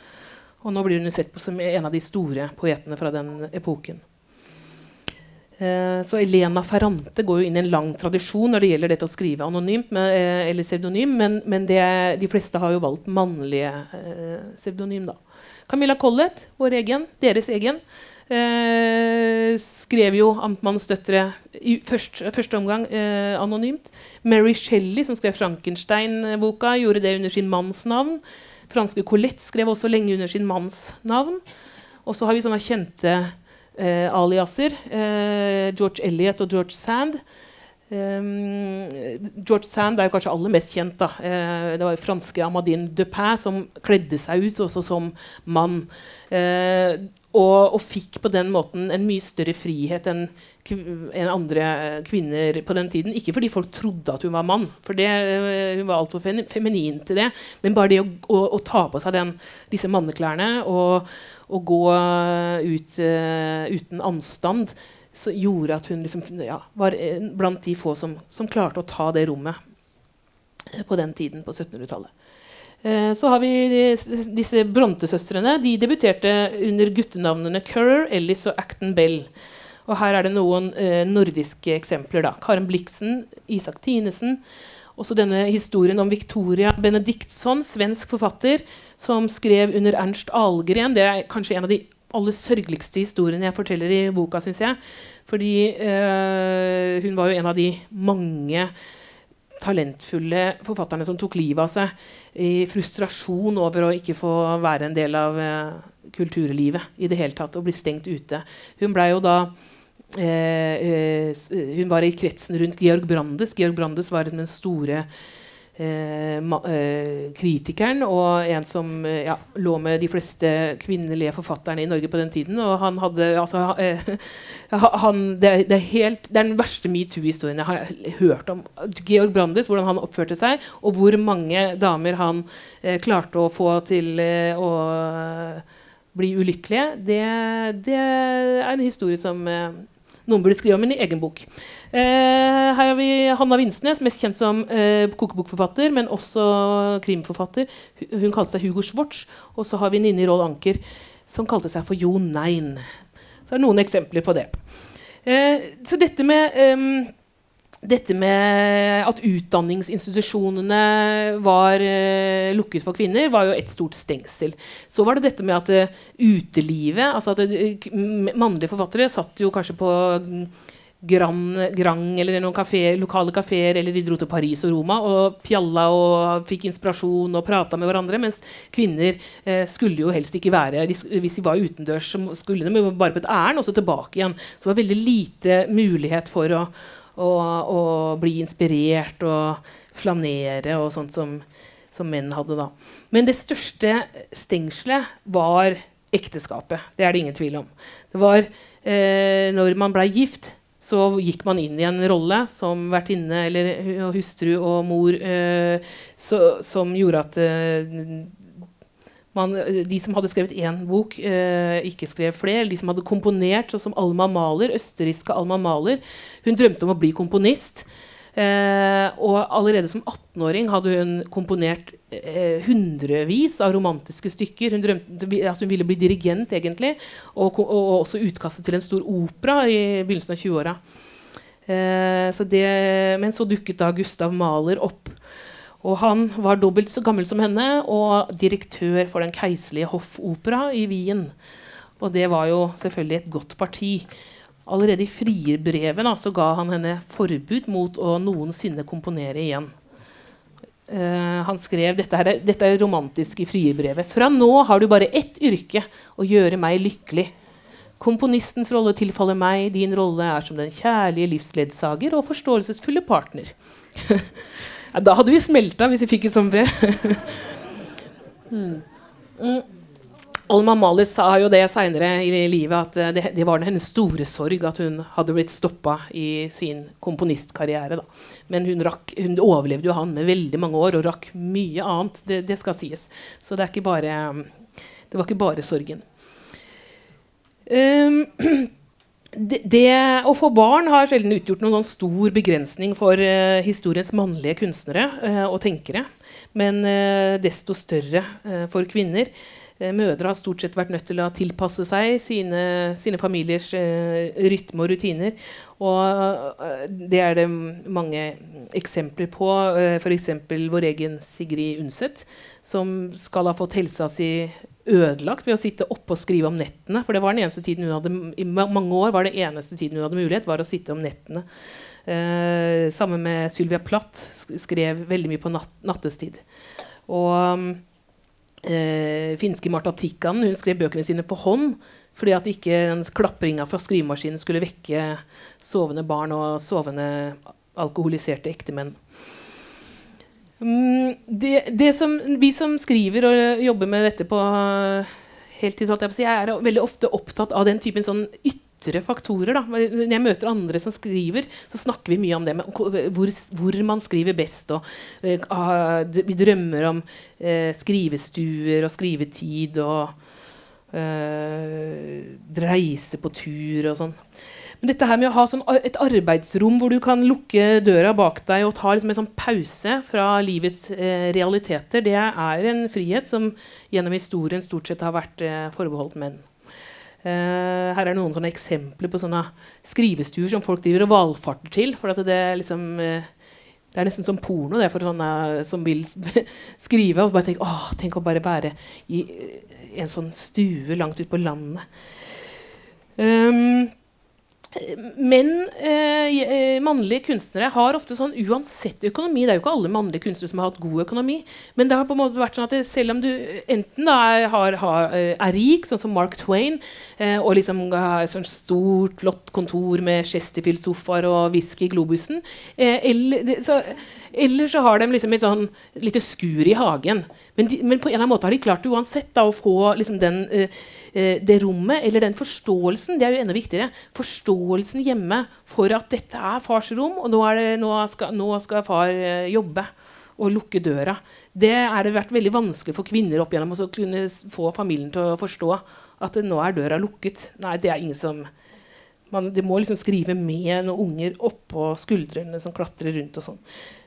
Og nå blir hun sett på som en av de store poetene fra den epoken. Eh, så Elena Ferrante går jo inn i en lang tradisjon når det gjelder dette å skrive anonymt med, eh, eller pseudonym, men, men det, de fleste har jo valgt mannlige eh, pseudonym. da. Camilla Collett, vår egen, deres egen, eh, skrev jo 'Amtmannens døtre' i først, første omgang eh, anonymt. Mary Shelley, som skrev Frankenstein-boka, gjorde det under sin manns navn. Franske Colette skrev også lenge under sin manns navn. Og så har vi sånne kjente eh, aliaser. Eh, George Elliot og George Sand. Um, George Sand er kanskje aller mest kjent. da. Uh, det var franske Amadine Dupin som kledde seg ut også som mann. Uh, og, og, fikk på den måten en mye større frihet enn en andre kvinner på den tiden. Ikke fordi folk trodde at hun var mann, for det, uh, hun var altfor feminin til det. Men bare det å, å, å ta på seg den, disse manneklærne og, og gå ut uten anstand gjorde at hun liksom, ja, var blant de få som, som, klarte å ta det rommet eh, på den tiden, på 1700-tallet. Eh, så har vi disse Bronte-søstrene. De debuterte under guttenavnene Currer, Ellis og Acton Bell. Og her er det noen eh, nordiske eksempler. da. Karen Blixen, Isak Tinesen. Også denne historien om Victoria Benediktsson, svensk forfatter, som skrev under Ernst Ahlgren. Det er kanskje en av de aller sørgeligste historiene jeg forteller i boka, syns jeg. Fordi øh, hun var jo en av de mange talentfulle forfatterne som tok livet av seg i frustrasjon over å ikke få være en del av uh, kulturlivet i det hele tatt og bli stengt ute. Hun ble jo da Hun var i kretsen rundt Georg Brandes. Georg Brandes var den store Eh, eh, kritikeren og en som eh, ja, lå med de fleste kvinnelige forfatterne i Norge på den tiden. Og han hadde altså, eh, han, det, det, er helt, det, er den verste metoo-historien jeg har hørt om. Georg Brandes, hvordan han oppførte seg, og hvor mange damer han eh, klarte å få til eh, å bli ulykkelige, det, det, er en historie som noen burde skrive om i en egen bok. Eh, her har vi Hanna Vinsnes, mest kjent som eh, kokebokforfatter, men også krimforfatter. Hun kalte seg Hugo Schwartz. Og så har vi Ninni Roll Anker, som kalte seg for Jo Nein. Så er det noen eksempler på det. Eh, så dette med eh, dette med at utdanningsinstitusjonene var uh, lukket for kvinner, var jo et stort stengsel. Så var det dette med at uh, utelivet altså at uh, Mannlige forfattere satt jo kanskje på Grand, Grand eller noen kafé, lokale kafeer, eller de dro til Paris og Roma og pjalla og fikk inspirasjon og prata med hverandre. Mens kvinner skulle jo helst ikke være de, Hvis de var utendørs, så skulle de bare på et ærend og så tilbake igjen. Så det var veldig lite mulighet for å og, og bli inspirert og flanere og sånt som, som, menn hadde da. Men det største stengselet var ekteskapet. Det er det ingen tvil om. Det var eh, når man blei gift, så gikk man inn i en rolle som vertinne eller hustru og mor eh, så, som gjorde at eh, man, de som hadde skrevet én bok, eh, ikke skrev flere. De som hadde komponert, sånn som Alma Mahler, østerrikske Alma Mahler, hun drømte om å bli komponist. Eh, og allerede som 18-åring hadde hun komponert eh, hundrevis av romantiske stykker. Hun, drømte, altså hun ville bli dirigent, egentlig, og, og, og, også utkastet til en stor opera i begynnelsen av 20-åra. Eh, men så dukket da Gustav Mahler opp og han var dobbelt så gammel som henne og direktør for Den keiserlige hoffopera i Wien. Og det var jo selvfølgelig et godt parti. Allerede i frierbrevet ga han henne forbud mot å noensinne komponere igjen. Uh, han skrev dette, her, dette er romantisk i frierbrevet. Fra nå har du bare ett yrke å gjøre meg lykkelig. Komponistens rolle tilfaller meg, din rolle er som den kjærlige livsledsager og forståelsesfulle partner. Ja, da hadde vi smelta hvis vi fikk et sånt brev. mm. Mm. Alma Malis sa jo det seinere i livet, at eh, det, det, var hennes store sorg at hun hadde blitt stoppa i sin komponistkarriere. Da. Men hun, rakk, hun, overlevde jo han med veldig mange år og rakk mye annet. Det, det skal sies. Så det, bare, det var ikke bare sorgen. Um, det, det, å få barn har sjelden utgjort noen sånn stor begrensning for uh, historiens mannlige kunstnere uh, og tenkere, men uh, desto større for kvinner. Mødre har stort sett vært nødt til å tilpasse seg sine, sine familiers rytme og rutiner. Og det er det mange eksempler på. Uh, F.eks. vår egen Sigrid Undset, som skal ha fått helsa si ødelagt ved å sitte oppe og skrive om nettene. For det var den eneste tiden hun hadde, i mange år var det eneste tiden hun hadde mulighet, var å sitte om nettene. Eh, sammen med Sylvia Platt skrev veldig mye på nat nattestid. Og eh, finske Marta Tikkan hun skrev bøkene sine på hånd fordi at ikke klapringa fra skrivemaskinen skulle vekke sovende barn og sovende alkoholiserte ektemenn. Mm, det, det som, vi som skriver og jobber med dette på heltid, jeg er veldig ofte opptatt av den typen sånn ytre faktorer. Da. Når jeg møter andre som skriver, så snakker vi mye om det hvor, hvor man skriver best. Og, uh, vi drømmer om uh, skrivestuer og skrivetid og uh, reise på tur og sånn. Men dette her med å ha sånn et arbeidsrom hvor du kan lukke døra bak deg og ta liksom en sånn pause fra livets eh, realiteter, det er en frihet som gjennom historien stort sett har vært eh, forbeholdt menn. Uh, her er noen sånne eksempler på sånne skrivestuer som folk driver og valfarter til. For det, er liksom, uh, det er nesten som porno det for sånne som vil skrive. Og bare tenke, åh, tenk å bare være i, i en sånn stue langt ute på landet. Um, men eh, eh, mannlige kunstnere har ofte sånn uansett økonomi. Det er jo ikke alle mannlige kunstnere som har hatt god økonomi. Men det har på en måte vært sånn at det, selv om du enten da er, har, har, eh, er rik, sånn som Mark Twain, eh, og liksom har et sånt stort, flott kontor med Chesterfield-sofaer og whisky i globusen, eh, eller, så, eller, så, har de liksom et sånn lite skur i hagen. Men, de, men, på en eller annen måte har de klart uansett da, å få liksom den eh, Eh, det rommet, eller den forståelsen, det er jo enda viktigere. Forståelsen hjemme for at dette er fars rom, og nå, det, nå, skal, nå skal, far eh, jobbe og lukke døra. Det har vært veldig vanskelig for kvinner opp igjennom å kunne få familien til å forstå at nå er døra lukket. Nei, det er ingen som man, Det må liksom skrive med noen unger oppå skuldrene som klatrer rundt og sånn.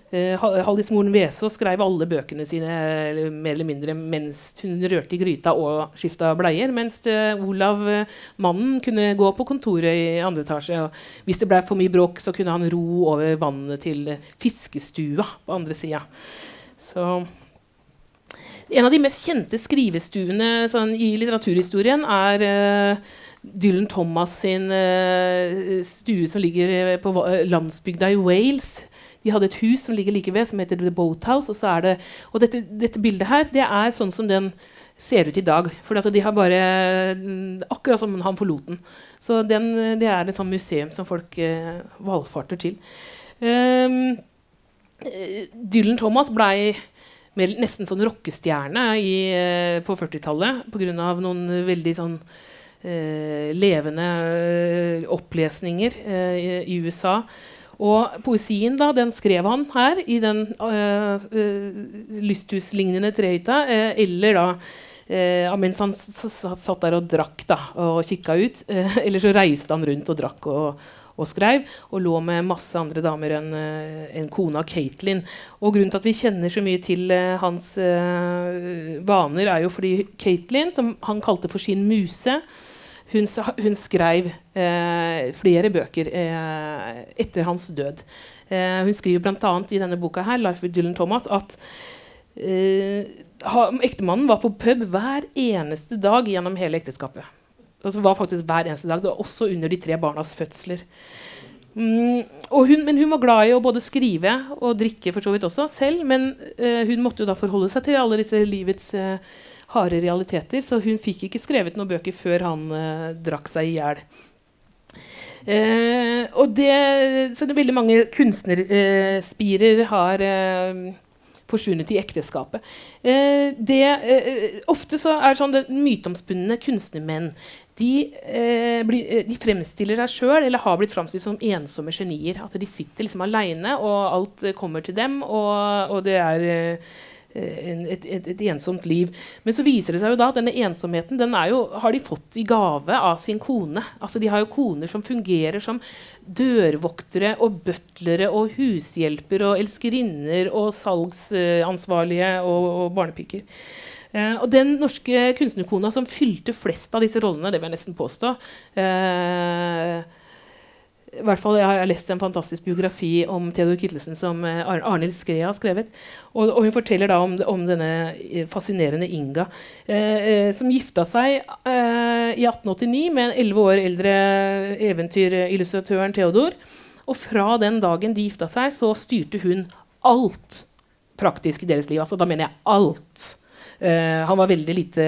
Uh, Hallis Moren Vesaas skrev alle bøkene sine eller, mer eller mindre mens hun rørte i gryta og skifta bleier. Mens uh, Olav, uh, mannen, kunne gå på kontoret i andre etasje. Og hvis det ble for mye bråk, så kunne han ro over vannet til fiskestua på andre sida. En av de mest kjente skrivestuene sånn, i litteraturhistorien er Dylan Thomas sin stue som ligger på landsbygda i Wales de hadde et hus som ligger like ved, som heter The Boathouse. Og, så er det, og dette, dette, bildet her det er sånn som den ser ut i dag. For de har bare Akkurat som han forlot den. Så den, det er et sånt museum som folk eh, valfarter til. Um, Dylan Thomas blei nesten sånn rockestjerne i, eh, på 40-tallet pga. noen veldig sånn eh, levende eh, opplesninger eh, i, i USA. Og poesien da, den skrev han her i den uh, uh, lysthuslignende trehytta. Uh, eller da mens han satt der og drakk da, og kikka ut. eller så reiste han rundt og drakk og, og skrev. Og lå med masse andre damer enn en kona Katelyn. Og grunnen til at vi kjenner så mye til hans vaner, er jo fordi Katelyn, som han kalte for sin muse, hun, hun skrev eh, flere bøker eh, etter hans død. Eh, hun skriver bl.a. i denne boka her, 'Life with Dylan Thomas' at eh, ektemannen var på pub hver eneste dag gjennom hele ekteskapet. Altså var faktisk hver eneste dag, Også under de tre barnas fødsler. Mm, hun, men hun var glad i å både skrive og drikke for så vidt også selv. Men uh, hun måtte jo da forholde seg til alle disse livets uh, harde realiteter. Så hun fikk ikke skrevet noen bøker før han eh, drakk seg i hjel. Eh, og det, så det er veldig mange kunstnerspirer uh, har forsvunnet i ekteskapet. Eh, det, eh, ofte så er det sånn at myteomspunne kunstnermenn de, eh, blir, eh, de, fremstiller seg sjøl, eller har blitt framstilt som ensomme genier. At de sitter liksom aleine, og alt kommer til dem, og, og det er et, et, et, ensomt liv. Men så viser det seg jo da at denne ensomheten den jo, har de fått i gave av sin kone. Altså De har jo koner som fungerer som dørvoktere og butlere og hushjelper og elskerinner og salgsansvarlige og, og barnepiker. Uh, og den norske kunstnerkona som fylte flest av disse rollene, det vil jeg nesten påstå eh, i hvert fall, Jeg har lest en fantastisk biografi om Theodor Kittelsen som eh, Arnhild Skrea har skrevet. Og, og, Hun forteller da om, om denne eh, fascinerende Inga, eh, eh, som gifta seg eh, i 1889 med en elleve år eldre eventyrillustratøren Theodor. Og fra den dagen de gifta seg, så styrte hun alt praktisk i deres liv. Altså, da mener jeg alt. Uh, han var veldig lite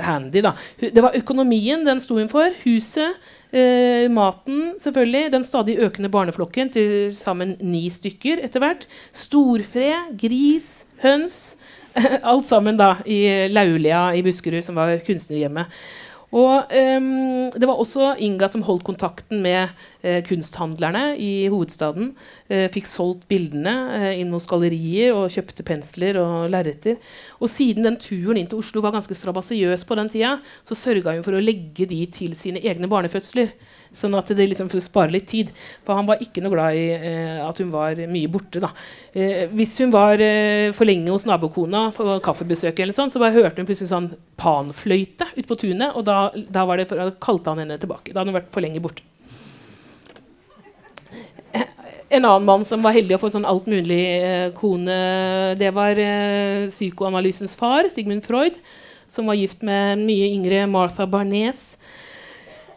handy. da. Det var økonomien den sto hun for. Huset, Uh, maten, selvfølgelig. Den stadig økende barneflokken, til sammen ni stykker etter hvert. Storfe, gris, høns. Alt sammen da i Laulia i Buskerud, som var kunstnerhjemmet. Og um, Det var også Inga som holdt kontakten med uh, kunsthandlerne i hovedstaden. Uh, fikk solgt bildene uh, inn hos gallerier og kjøpte pensler og lerreter. Og siden den turen inn til Oslo var ganske strabasiøs på den tida, så sørga hun for å legge de til sine egne barnefødsler. Sånn at det liksom for å spare litt tid. For han var ikke noe glad i eh, at hun var mye borte. da. Eh, hvis hun var eh, for lenge hos nabokona for kaffebesøk, eller sånn, så bare hørte hun plutselig sånn panfløyte ute på tunet. Og da, da var det for, kalte han henne tilbake. Da hadde hun vært for lenge borte. En annen mann som var heldig å få en sånn altmulig eh, kone, det var eh, psykoanalysens far, Sigmund Freud, som var gift med en mye yngre Martha Barnes.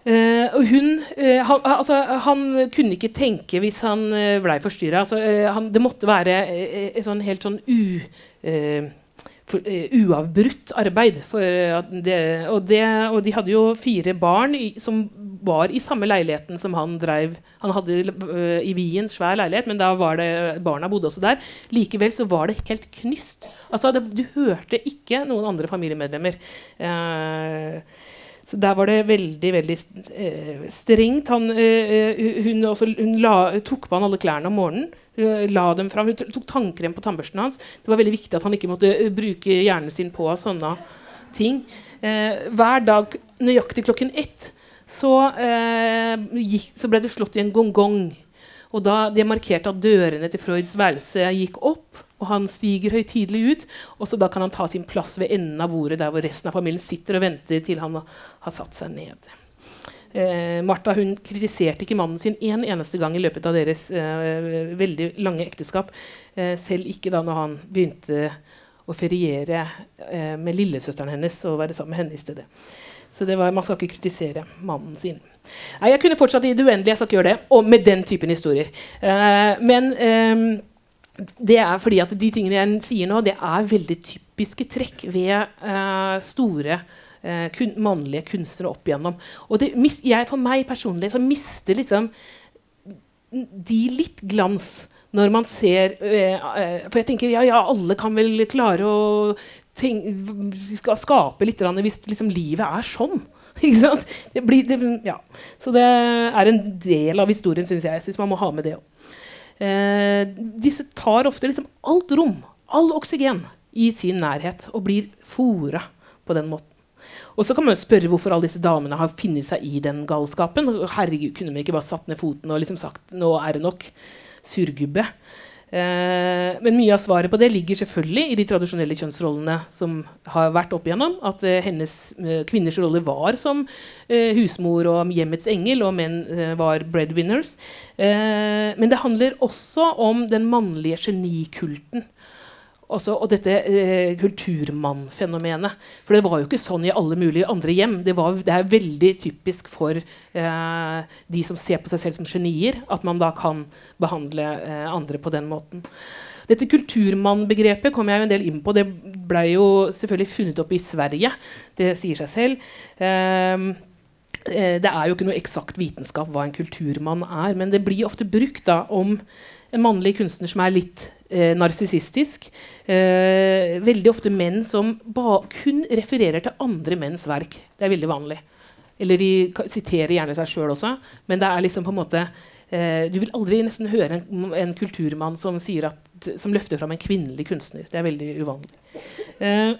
Uh, og hun, uh, han, altså, han, kunne ikke tenke hvis han uh, blei forstyrra. Altså, det måtte være et sånn helt sånn u, for, uavbrutt arbeid. Det, og, det, og, de hadde jo fire barn i, som var i samme leiligheten som han drev. Han hadde i Wien svær leilighet, men da var det, barna bodde også der. Likevel så var det helt knyst. Altså, det, du hørte ikke noen andre familiemedlemmer. Uh, så der var det veldig veldig eh, strengt. Han, eh, hun, også, hun la, tok på han alle klærne om morgenen. La dem fram. Hun tok tannkrem på tannbørsten hans. Det var veldig viktig at han ikke måtte eh, bruke hjernen sin på sånne ting. Eh, hver dag nøyaktig klokken ett så, eh, gikk, så, ble det slått i en gongong. Og da Det markerte at dørene til Freuds værelse gikk opp og han stiger høytidelig ut. Og så da kan han ta sin plass ved enden av bordet der hvor resten av familien sitter og venter til han har satt seg ned. Eh, Martha hun kritiserte ikke mannen sin en eneste gang i løpet av deres eh, veldig lange ekteskap. Eh, selv ikke da når han begynte å feriere eh, med lillesøsteren hennes og være sammen med henne i stedet. Så det var, man skal ikke kritisere mannen sin. Nei, jeg kunne fortsatt i det uendelige, jeg skal ikke gjøre det, og med den typen historier. Eh, men eh, det er fordi at de tingene jeg sier nå, det er veldig typiske trekk ved uh, store uh, kun, mannlige kunstnere opp igjennom. Og det, jeg, for meg personlig så mister liksom de litt glans når man ser uh, For jeg tenker ja, ja, alle kan vel klare å tenk, skape litt hvis liksom, livet er sånn. Det blir, det, ja. Så det er en del av historien, syns jeg. Jeg synes man må ha med det òg. Eh, disse tar ofte liksom alt rom, all oksygen, i sin nærhet og blir fora på den måten. Og så kan man jo spørre hvorfor alle disse damene har funnet seg i den galskapen. Herregud, Kunne vi ikke bare satt ned foten og liksom sagt nå er det nok? Surgubbe. Eh, men mye av svaret på det ligger selvfølgelig i de tradisjonelle kjønnsrollene som har vært opp igjennom. At eh, hennes eh, kvinners rolle var som husmor og hjemmets engel, og menn var breadwinners. Men det handler også om den mannlige genikulten. Også, og dette eh, kulturmannfenomenet. For det var jo ikke sånn i alle mulige andre hjem. Det, var, det er veldig typisk for eh, de som ser på seg selv som genier, at man da kan behandle eh, andre på den måten. Dette kulturmannbegrepet kom jeg jo en del inn på. Det ble jo selvfølgelig funnet opp i Sverige. Det sier seg selv. Eh, det er jo ikke noe eksakt vitenskap hva en kulturmann er, men det blir ofte brukt da om en mannlig kunstner som er litt eh, narsissistisk. Eh, veldig ofte menn som kun refererer til andre menns verk. Det er veldig vanlig. Eller de siterer gjerne seg sjøl også, men det er liksom på en måte eh, Du vil aldri nesten høre en, en kulturmann som, at, som, løfter fram en kvinnelig kunstner. Det er veldig uvanlig. Eh,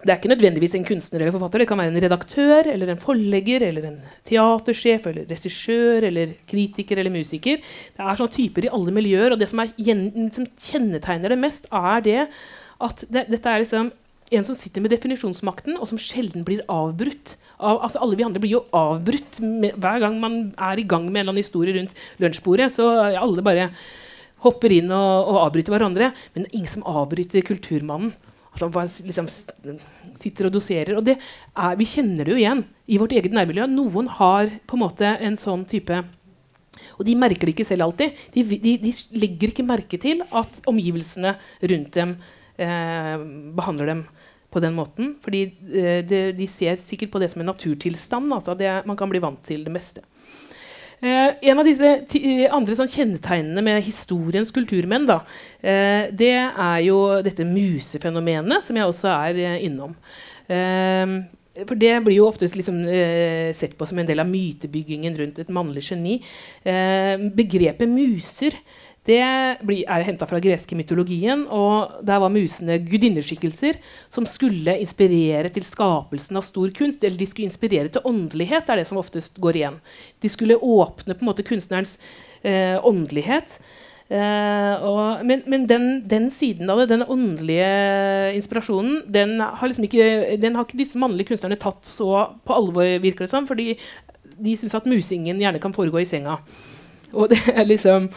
det er ikke nødvendigvis en kunstner eller forfatter. Det kan være en redaktør, eller en forlegger, eller en teatersjef, eller regissør, eller kritiker eller musiker. Det er sånne typer i alle miljøer. Og det som, er, som kjennetegner det mest, er det at det, dette er liksom en som sitter med definisjonsmakten, og som sjelden blir avbrutt. Av, altså alle vi andre blir jo avbrutt med, hver gang man er i gang med en eller annen historie rundt lunsjbordet. Så alle bare hopper inn og, og avbryter hverandre. Men det er ingen som avbryter kulturmannen. Altså, liksom, sitter og doserer. Og er, vi kjenner det jo igjen i vårt eget nærmiljø. Noen har på en måte en sånn type Og de merker det ikke selv alltid. De, de, de legger ikke merke til at omgivelsene rundt dem eh, behandler dem på den måten. Fordi eh, de, de, ser sikkert på det som en naturtilstand. Altså det, man kan bli vant til det meste. Eh, en av disse andre sånn, kjennetegnene med historiens kulturmenn da, eh, det er jo dette musefenomenet, som jeg også er eh, innom. Eh, for det blir jo ofte liksom, eh, sett på som en del av mytebyggingen rundt et mannlig geni. Eh, begrepet muser det er henta fra greske mytologien. og Der var musene gudinneskikkelser som skulle inspirere til skapelsen av stor kunst. Eller de skulle inspirere til åndelighet, det er det som oftest går igjen. De skulle åpne på en måte kunstnerens eh, åndelighet. Eh, og, men, men den, den, siden av det, den åndelige inspirasjonen, den har, liksom ikke, den har ikke disse mannlige kunstnerne tatt så på alvor, virker det som. fordi de syns at musingen gjerne kan foregå i senga. Og det er liksom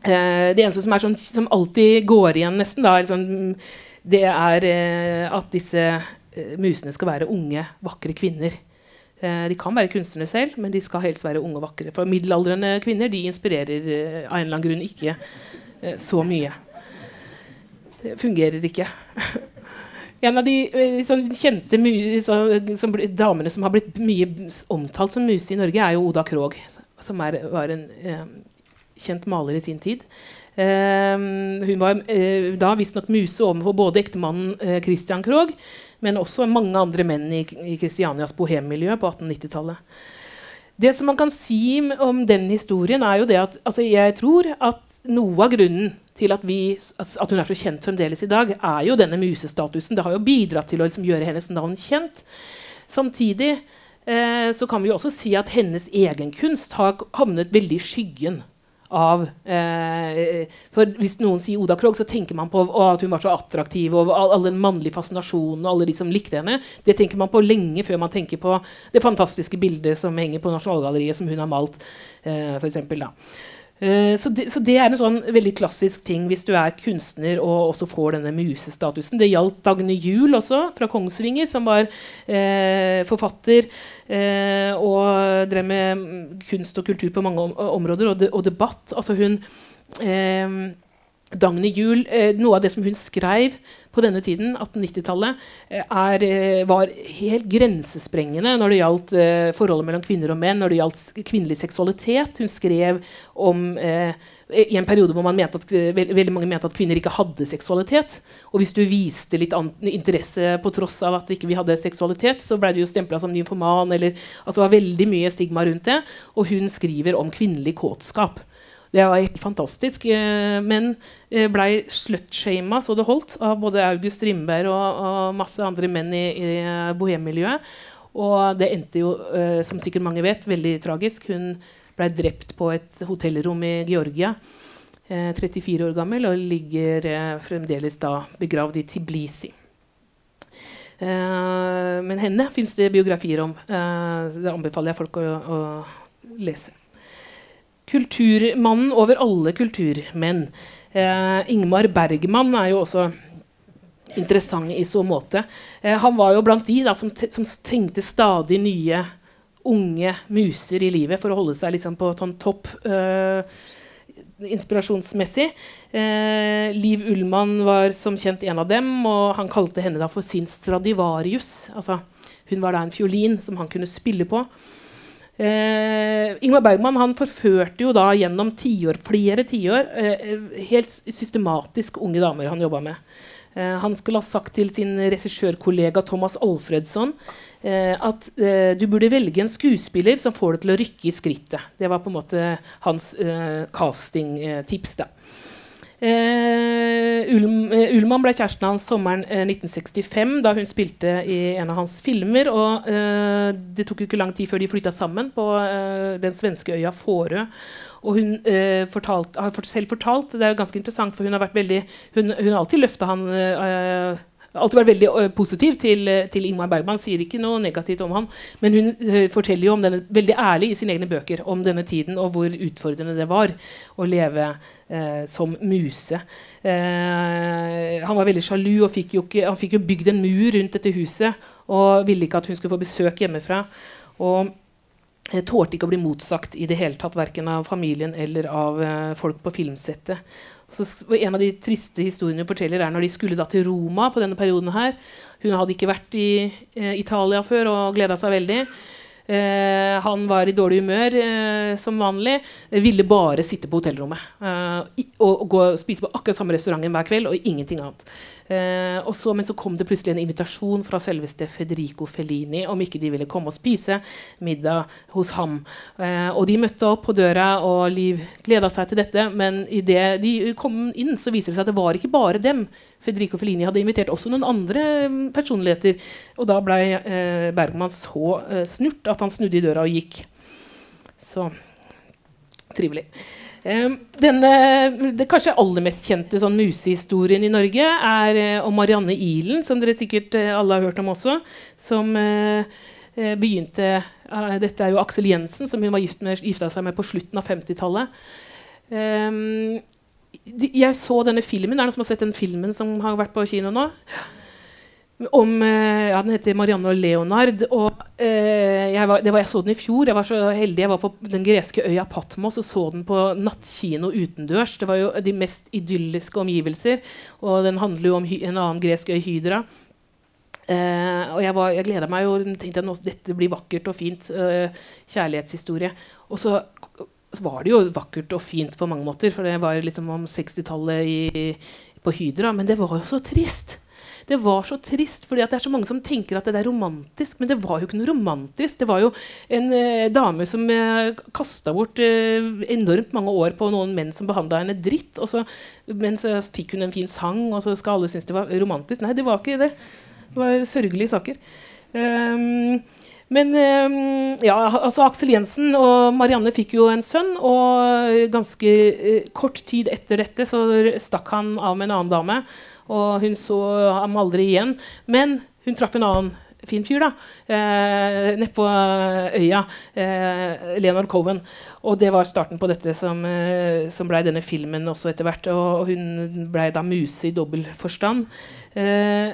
Uh, det eneste som, sånn, som, alltid går igjen, nesten, da, liksom, det er eh, at disse eh, musene skal være unge, vakre kvinner. de kan være kunstnere selv, men de skal helst være unge og vakre. For middelaldrende kvinner de inspirerer av en eller annen grunn ikke så mye. Det fungerer ikke. en av de sånn, kjente så, som, damene som har blitt mye omtalt som muse i Norge, er jo Oda Krog. Som er, var en kjent maler i sin tid. Uh, hun var uh, da visstnok muse overfor både ektemannen uh, Christian Krogh, men også mange andre menn i, i Kristianias bohemmiljø på 1890-tallet. Det som man kan si om den historien, er jo det at altså, jeg tror at noe av grunnen til at, vi, at, at, hun er så kjent fremdeles i dag, er jo denne musestatusen. Det har jo bidratt til å liksom, gjøre hennes navn kjent. Samtidig eh, så kan vi jo også si at hennes egen kunst har havnet veldig i skyggen av eh, For hvis noen sier Oda Krogh, så tenker man på å, at hun var så attraktiv, og all, all, den mannlige fascinasjonen og alle de som likte henne. Det tenker man på lenge før man tenker på det fantastiske bildet som henger på Nasjonalgalleriet, som hun har malt. Eh. Uh, så, det, så, det, er en sånn veldig klassisk ting hvis du er kunstner og også får denne musestatusen. Det gjaldt Dagny Juel også, fra Kongsvinger, som var eh, forfatter eh, og drev med kunst og kultur på mange om områder, og, de, og, debatt. Altså hun Dagny Juel, eh, Noe av det som hun skrev på denne tiden, 1890-tallet, eh, eh, var helt grensesprengende når det gjaldt forholdet mellom kvinner og menn, når det gjaldt kvinnelig seksualitet. Hun skrev om i en periode hvor at, veldig mange mente at kvinner ikke hadde seksualitet. Og hvis du viste litt interesse på tross av at ikke vi hadde seksualitet, så ble du jo stempla som nymfoman. Eller, at det var veldig mye stigma rundt det. Og hun skriver om kvinnelig kåtskap. Det var helt fantastisk. Eh, men eh, blei slutshama så det holdt av både August Rimberg og, og masse andre menn i, i bohemmiljøet. Og det endte jo, eh, som sikkert mange vet, veldig tragisk. Hun blei drept på et hotellrom i Georgia. 34 år gammel og ligger fremdeles da begravd i Tiblisi. men henne fins det biografier om. det anbefaler jeg folk å, å lese kulturmannen over alle kulturmenn. Eh, Ingmar Bergman er jo også interessant i så måte. Eh, han var jo blant de da, som, som, trengte stadig nye unge muser i livet for å holde seg liksom, på sånn topp eh, inspirasjonsmessig. Eh, Liv Ullmann var som kjent en av dem, og han kalte henne da for sin Stradivarius. Altså, hun var da en fiolin som han kunne spille på. Eh, eh, Ingmar Bergman han forførte jo da gjennom tiår, flere tiår eh, helt systematisk unge damer han jobba med. Eh, han skulle ha sagt til sin regissørkollega Thomas Alfredsson eh, at eh, du burde velge en skuespiller som får deg til å rykke i skrittet. Det var på en måte hans eh, castingtips. da. Uh, Ulm, uh, Ullmann ble kjæresten hans sommeren uh, 1965, da hun spilte i en av hans filmer. Og det tok jo ikke lang tid før de flytta sammen på den svenske øya Fårö. Og hun fortalt, har selv fortalt Det er jo ganske interessant, for hun har vært veldig Hun, hun har alltid løfta han alltid vært veldig positiv til, til, Ingmar Bergman. Sier ikke noe negativt om han, men hun forteller jo om denne, veldig ærlig i sine egne bøker om denne tiden og hvor utfordrende det var å leve uh, som muse. han var veldig sjalu og fikk jo ikke, han fikk jo bygd en mur rundt dette huset og ville ikke at hun skulle få besøk hjemmefra. Og jeg tålte ikke å bli motsagt i det hele tatt, verken av familien eller av folk på filmsettet. Så en av de triste historiene hun forteller, er når de skulle da til Roma på denne perioden. her. Hun hadde ikke vært i eh, Italia før og gleda seg veldig. Eh, han var i dårlig humør eh, som vanlig. Ville bare sitte på hotellrommet eh, og, og, og spise på akkurat samme restauranten hver kveld og ingenting annet. Eh, og så, men så kom det plutselig en invitasjon fra selveste Federico Fellini om ikke de ville komme og spise middag hos ham. Eh, og de møtte opp på døra, og Liv gleda seg til dette. Men idet de kom inn, så viser det seg at det var ikke bare dem. Federico Fellini hadde invitert også noen andre mm, personligheter. Og da ble eh, Bergman så eh, snurt at han snudde i døra og gikk. Så trivelig. Eh, denne, det kanskje aller mest kjente sånn musehistorien i Norge er uh, om Marianne Ilen, som dere sikkert uh, alle har hørt om også. Som uh, begynte Dette er jo Aksel Jensen, som hun var gift med, gifta seg med på slutten av 50-tallet. Um, jeg så denne filmen. Er det noen som har sett den filmen som har vært på kino nå? om eh, ja, Den heter 'Marianne og Leonard'. og eh, jeg, var, var, jeg, så den i fjor. Jeg var så heldig. Jeg var på den greske øya Patmos og så den på nattkino utendørs. Det var jo de mest idylliske omgivelser. Og den handler jo om en annen gresk øy, Hydra. Eh, og jeg, var, jeg gleda meg og tenkte at dette blir vakkert og fint. Eh, kjærlighetshistorie. Og så, så, var det jo vakkert og fint på mange måter, for det var liksom om 60-tallet på Hydra. Men det var jo så trist. Det var så trist, fordi det er så mange som tenker at det er romantisk. Men det var jo ikke noe romantisk. Det var jo en eh, dame som eh, kasta bort eh, enormt mange år på noen menn som behandla henne dritt. Og så, men så fikk hun en fin sang, og så skal alle synes det var romantisk. Nei, det var ikke det. Det var sørgelige saker. Um, men um, ja, altså Aksel Jensen og Marianne fikk jo en sønn, og ganske uh, kort tid etter dette så stakk han av med en annen dame. Og hun så ham aldri igjen. Men hun traff en annen fin fyr da, eh, Nedpå øya. Eh, Leonard Cohen. Og det var starten på dette som, eh, som blei denne filmen også etter hvert. Og, og hun blei da muse i dobbel forstand. Eh,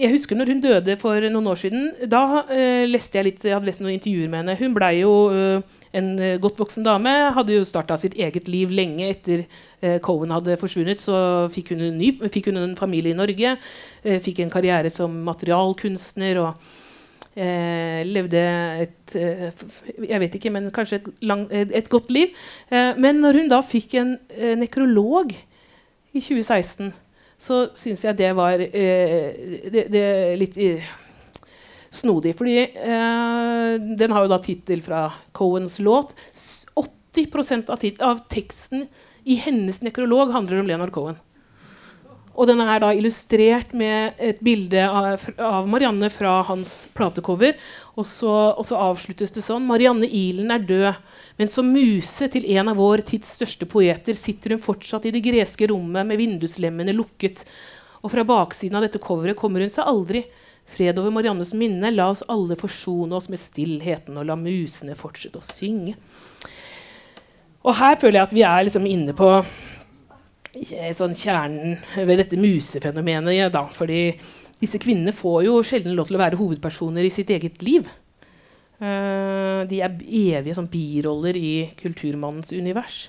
jeg husker når hun døde for noen år siden. Da eh, leste jeg litt, jeg hadde lest noen intervjuer med henne. Hun blei jo eh, en godt voksen dame. Hadde jo starta sitt eget liv lenge etter Cohen hadde forsvunnet, så fikk hun, en ny, fikk hun en familie i Norge. Eh, fikk en karriere som materialkunstner. og Eh, levde et eh, Jeg vet ikke, men kanskje et, lang, et, godt liv. Eh, men når hun da fikk en eh, nekrolog i 2016, så syns jeg det var eh, det, det litt snodig. Fordi den har jo da tittel fra Cohens låt. 80 av, av teksten i hennes nekrolog handler om Leonard Cohen. Og den er da illustrert med et bilde av, av Marianne fra hans platecover. Og så, og så, avsluttes det sånn. Marianne Ilen er død. Men som muse til en av vår tids største poeter sitter hun fortsatt i det greske rommet med vinduslemmene lukket. Og fra baksiden av dette coveret kommer hun seg aldri. Fred over Mariannes minne. La oss alle forsone oss med stillheten og la musene fortsette å synge. Og her føler jeg at vi er liksom inne på sånn kjernen ved dette musefenomenet. Ja, da, fordi disse kvinnene får jo sjelden lov til å være hovedpersoner i sitt eget liv. Uh, de er evige sånn, biroller i kulturmannens univers.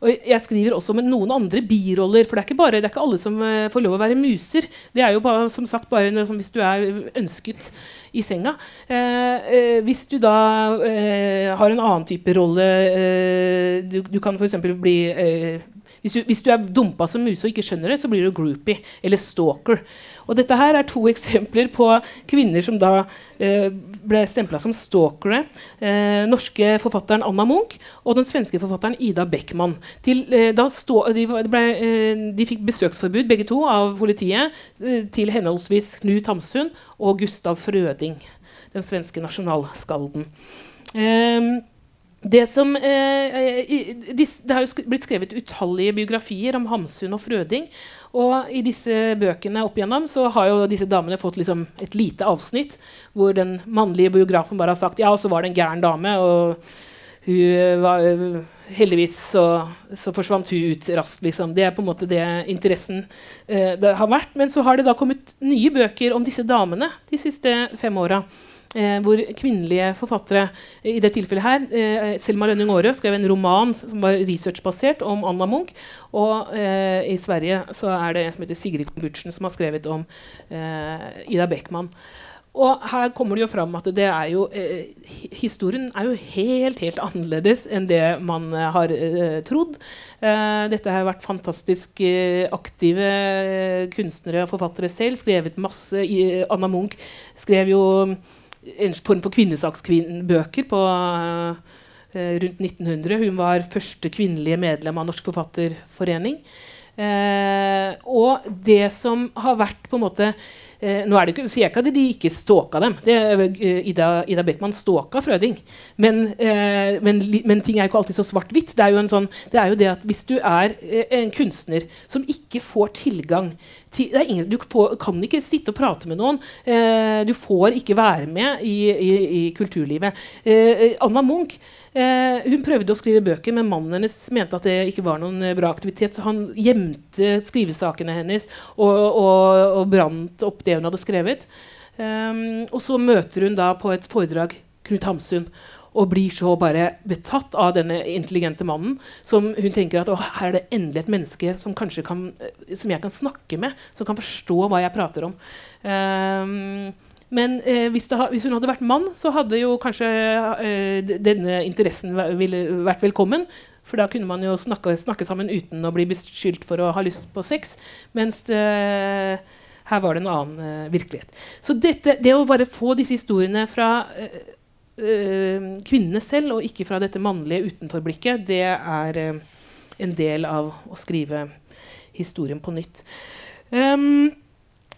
Og jeg skriver også med noen andre biroller, for det er ikke, bare, det er ikke alle som uh, får lov å være muser. Det er jo bare, som sagt bare noe, hvis du er ønsket i senga. Uh, uh, hvis du da har en annen type rolle du, du, kan f.eks. bli hvis du, hvis du, er dumpa som muse og ikke skjønner det, så blir du groupie eller stalker. Og dette her er to eksempler på kvinner som da eh, ble stempla som stalkere. Eh, norske forfatteren Anna Munch og den svenske forfatteren Ida Beckmann. Til, eh, stå, de, ble, eh, de, fikk besøksforbud, begge to, av politiet eh, til henholdsvis Knut Hamsun og Gustav Frøding, den svenske nasjonalskalden. Um, det, som, eh, de, det har jo blitt skrevet utallige biografier om Hamsun og Frøding. Og i disse bøkene opp igjennom så har jo disse damene fått liksom et lite avsnitt hvor den mannlige biografen bare har sagt ja, og så var det en gæren dame, og hun var Heldigvis så, så forsvant hun ut raskt. Liksom. Det er på en måte det interessen eh, det har vært. Men så har det da kommet nye bøker om disse damene de siste fem åra. Eh, hvor kvinnelige forfattere, i det tilfellet her eh, Selma Lønning Aare skrev en roman som var researchbasert om Anna Munch. Og eh, i Sverige så er det en som heter Sigrid Kombutzen, som har skrevet om eh, Ida Beckmann. Og her kommer det jo fram at det er jo, eh, historien er jo helt helt annerledes enn det man eh, har eh, trodd. Eh, dette har vært fantastisk aktive kunstnere og forfattere selv. Skrevet masse. I, Anna Munch skrev jo en form for kvinnesakskvinn-bøker på uh, rundt 1900. Hun var første kvinnelige medlem av Norsk Forfatterforening. Uh, og det som har vært på en måte Eh, nå er det ikke, sier jeg ikke at de ikke stalka dem. Det, uh, Ida, Ida Beckmann stalka Frøding. Men, eh, men, men, ting er jo ikke alltid så svart-hvitt. Det, sånn, det, er jo det at hvis du er uh, en kunstner som ikke får tilgang til, ingen, Du får, kan ikke sitte og prate med noen. du får ikke være med i, i, i kulturlivet. Anna Munch Eh, hun prøvde å skrive bøker, men mannen hennes mente at det ikke var noen eh, bra aktivitet, så han gjemte skrivesakene hennes og, og, og brant opp det hun hadde skrevet. Um, og så møter hun da på et foredrag Knut Hamsun og blir så bare betatt av denne intelligente mannen som hun tenker at her er det endelig et menneske som, kan, eh, som jeg kan snakke med, som kan forstå hva jeg prater om. Um, men eh, hvis, ha, hvis, hun hadde vært mann, så hadde jo kanskje eh, denne interessen vært velkommen. For da kunne man jo snakke, snakke, sammen uten å bli beskyldt for å ha lyst på sex. Mens eh, her var det en annen eh, virkelighet. Så dette, det å bare få disse historiene fra eh, eh, kvinnene selv, og ikke fra dette mannlige utenforblikket, det er en del av å skrive historien på nytt. Um,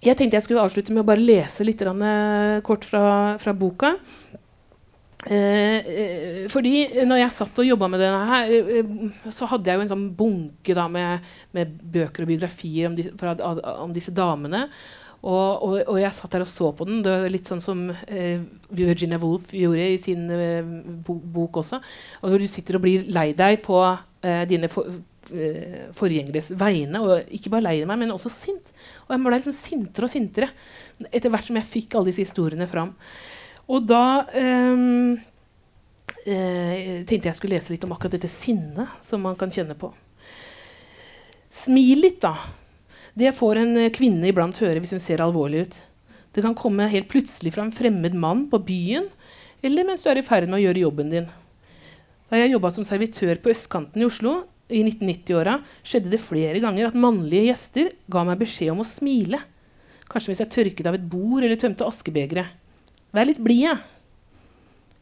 jeg tenkte jeg skulle avslutte med å bare lese litt uh, kort fra, fra boka. Eh, fordi når jeg satt og jobba med denne her, uh, så hadde jeg jo en sånn bunke da, med, med, bøker og biografier om, de, fra, om disse damene. Og, og, og, jeg satt der og så på den. Det var litt sånn som Virginia Woolf gjorde i sin eh, bok også. Og hvor du sitter og blir lei deg på dine for, forgjengeres vegne. Og ikke bare lei meg, men også sint. Og jeg ble liksom sintere og sintere etter hvert som jeg fikk alle disse historiene fram. Og da um, uh, tenkte jeg skulle lese litt om akkurat dette sinnet som man kan kjenne på. Smil litt, da. Det får en kvinne iblant høre hvis hun ser alvorlig ut. Det kan komme helt plutselig fra en fremmed mann på byen, eller mens du er i ferd med å gjøre jobben din. Da jeg jobba som servitør på østkanten i Oslo, i 1990-åra skjedde det flere ganger at mannlige gjester ga meg beskjed om å smile. Kanskje hvis jeg tørket av et bord eller tømte askebegeret. Vær litt blid, jeg.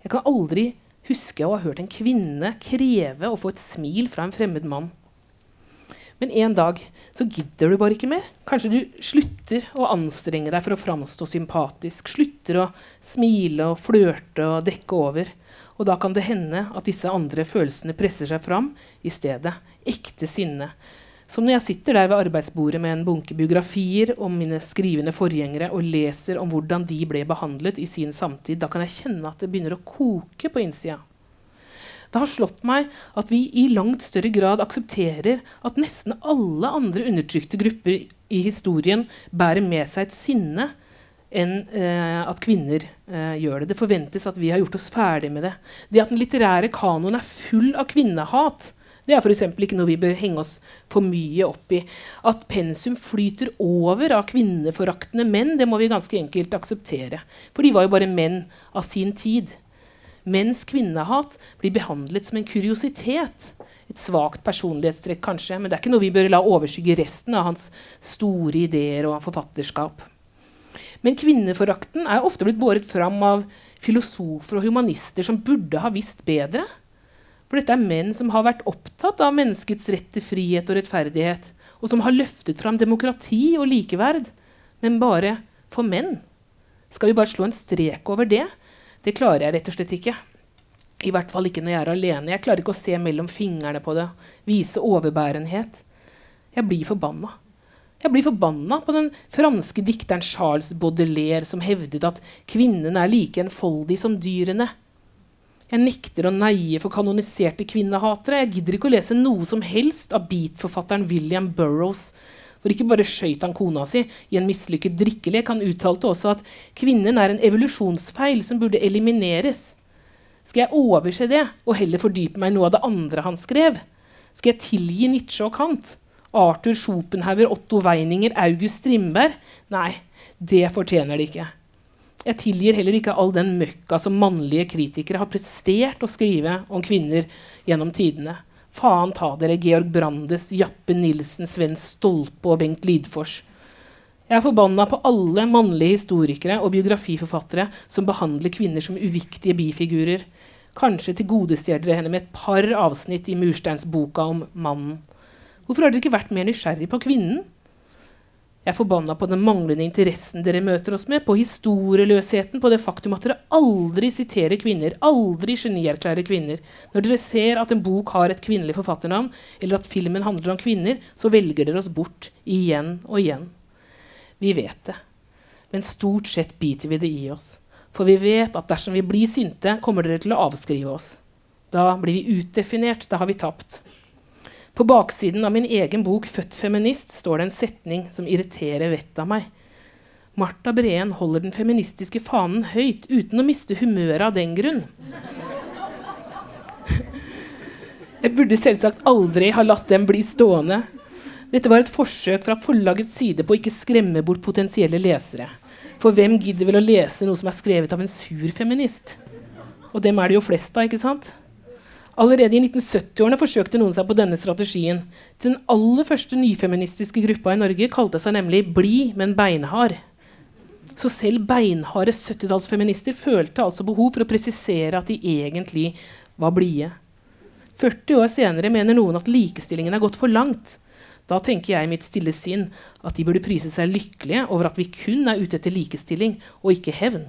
Jeg kan aldri huske å ha hørt en kvinne kreve å få et smil fra en fremmed mann. Men en dag så gidder du bare ikke mer. Kanskje du slutter å anstrenge deg for å framstå sympatisk. Slutter å smile og flørte og dekke over. Og da kan det hende at disse andre følelsene presser seg fram i stedet. Ekte sinne. Som når jeg sitter der ved arbeidsbordet med en bunke biografier om mine skrivende forgjengere og leser om hvordan de ble behandlet i sin samtid. Da kan jeg kjenne at det begynner å koke på innsida. Det har slått meg at vi i langt større grad aksepterer at nesten alle andre undertrykte grupper i historien bærer med seg et sinne enn eh, at kvinner eh, gjør det. Det forventes at vi har gjort oss ferdig med det. Det at den litterære kanoen er full av kvinnehat, Det er f.eks. ikke noe vi bør henge oss for mye opp i. At pensum flyter over av kvinneforaktende menn, det må vi ganske enkelt akseptere. For de var jo bare menn av sin tid. Menns kvinnehat blir behandlet som en kuriositet. Et svakt personlighetstrekk, kanskje, men det er ikke noe vi bør la overskygge resten av hans store ideer og forfatterskap. Men kvinneforakten er ofte blitt båret fram av filosofer og humanister som burde ha visst bedre. For dette er menn som har vært opptatt av menneskets rett til frihet og rettferdighet, og som har løftet fram demokrati og likeverd, men bare for menn. Skal vi bare slå en strek over det? Det klarer jeg rett og slett ikke. I hvert fall ikke når jeg er alene. Jeg klarer ikke å se mellom fingrene på det, vise overbærenhet. Jeg blir forbanna. Jeg blir forbanna på den franske dikteren Charles Baudelaire som hevdet at kvinnen er like enfoldig som dyrene. Jeg nekter å neie for kanoniserte kvinnehatere. Jeg gidder ikke å lese noe som helst av beatforfatteren William Burroughs. For ikke bare skøyt han kona si i en mislykket drikkelek, han uttalte også at kvinnen er en evolusjonsfeil som burde elimineres. Skal jeg overse det og heller fordype meg i noe av det andre han skrev? Skal jeg tilgi Nietzsche og Kant? Arthur Schopenhauer, Otto Weininger, August Strindberg. Nei, det fortjener de ikke. Jeg tilgir heller ikke all den møkka som mannlige kritikere har prestert å skrive om kvinner gjennom tidene. Faen ta dere, Georg Brandes, Jappe Nilsen, Sven Stolpe og Bengt Lidfors. Jeg er forbanna på alle mannlige historikere og biografiforfattere som behandler kvinner som uviktige bifigurer. Kanskje tilgodestjeler dere henne med et par avsnitt i mursteinsboka om mannen. Hvorfor har dere ikke vært mer nysgjerrig på kvinnen? Jeg er forbanna på den manglende interessen dere møter oss med, på historieløsheten, på det faktum at dere aldri siterer kvinner, aldri genierklærer kvinner. Når dere ser at en bok har et kvinnelig forfatternavn, eller at filmen handler om kvinner, så velger dere oss bort igjen og igjen. Vi vet det, men stort sett biter vi det i oss. For vi vet at dersom vi blir sinte, kommer dere til å avskrive oss. Da blir vi utdefinert. Da har vi tapt. På baksiden av min egen bok 'Født feminist' står det en setning som irriterer vettet av meg. Marta Breen holder den feministiske fanen høyt uten å miste humøret av den grunn. Jeg burde selvsagt aldri ha latt dem bli stående. Dette var et forsøk fra forlagets side på å ikke skremme bort potensielle lesere. For hvem gidder vel å lese noe som er skrevet av en sur feminist? Og dem er det jo flest av, ikke sant? Allerede i 1970-årene forsøkte noen seg på denne strategien. Den aller første nyfeministiske gruppa i Norge kalte seg nemlig Blid, men beinhard. Så selv beinharde 70-tallsfeminister følte altså behov for å presisere at de egentlig var blide. 40 år senere mener noen at likestillingen er gått for langt. Da tenker jeg i mitt stille sinn at de burde prise seg lykkelige over at vi kun er ute etter likestilling og ikke hevn.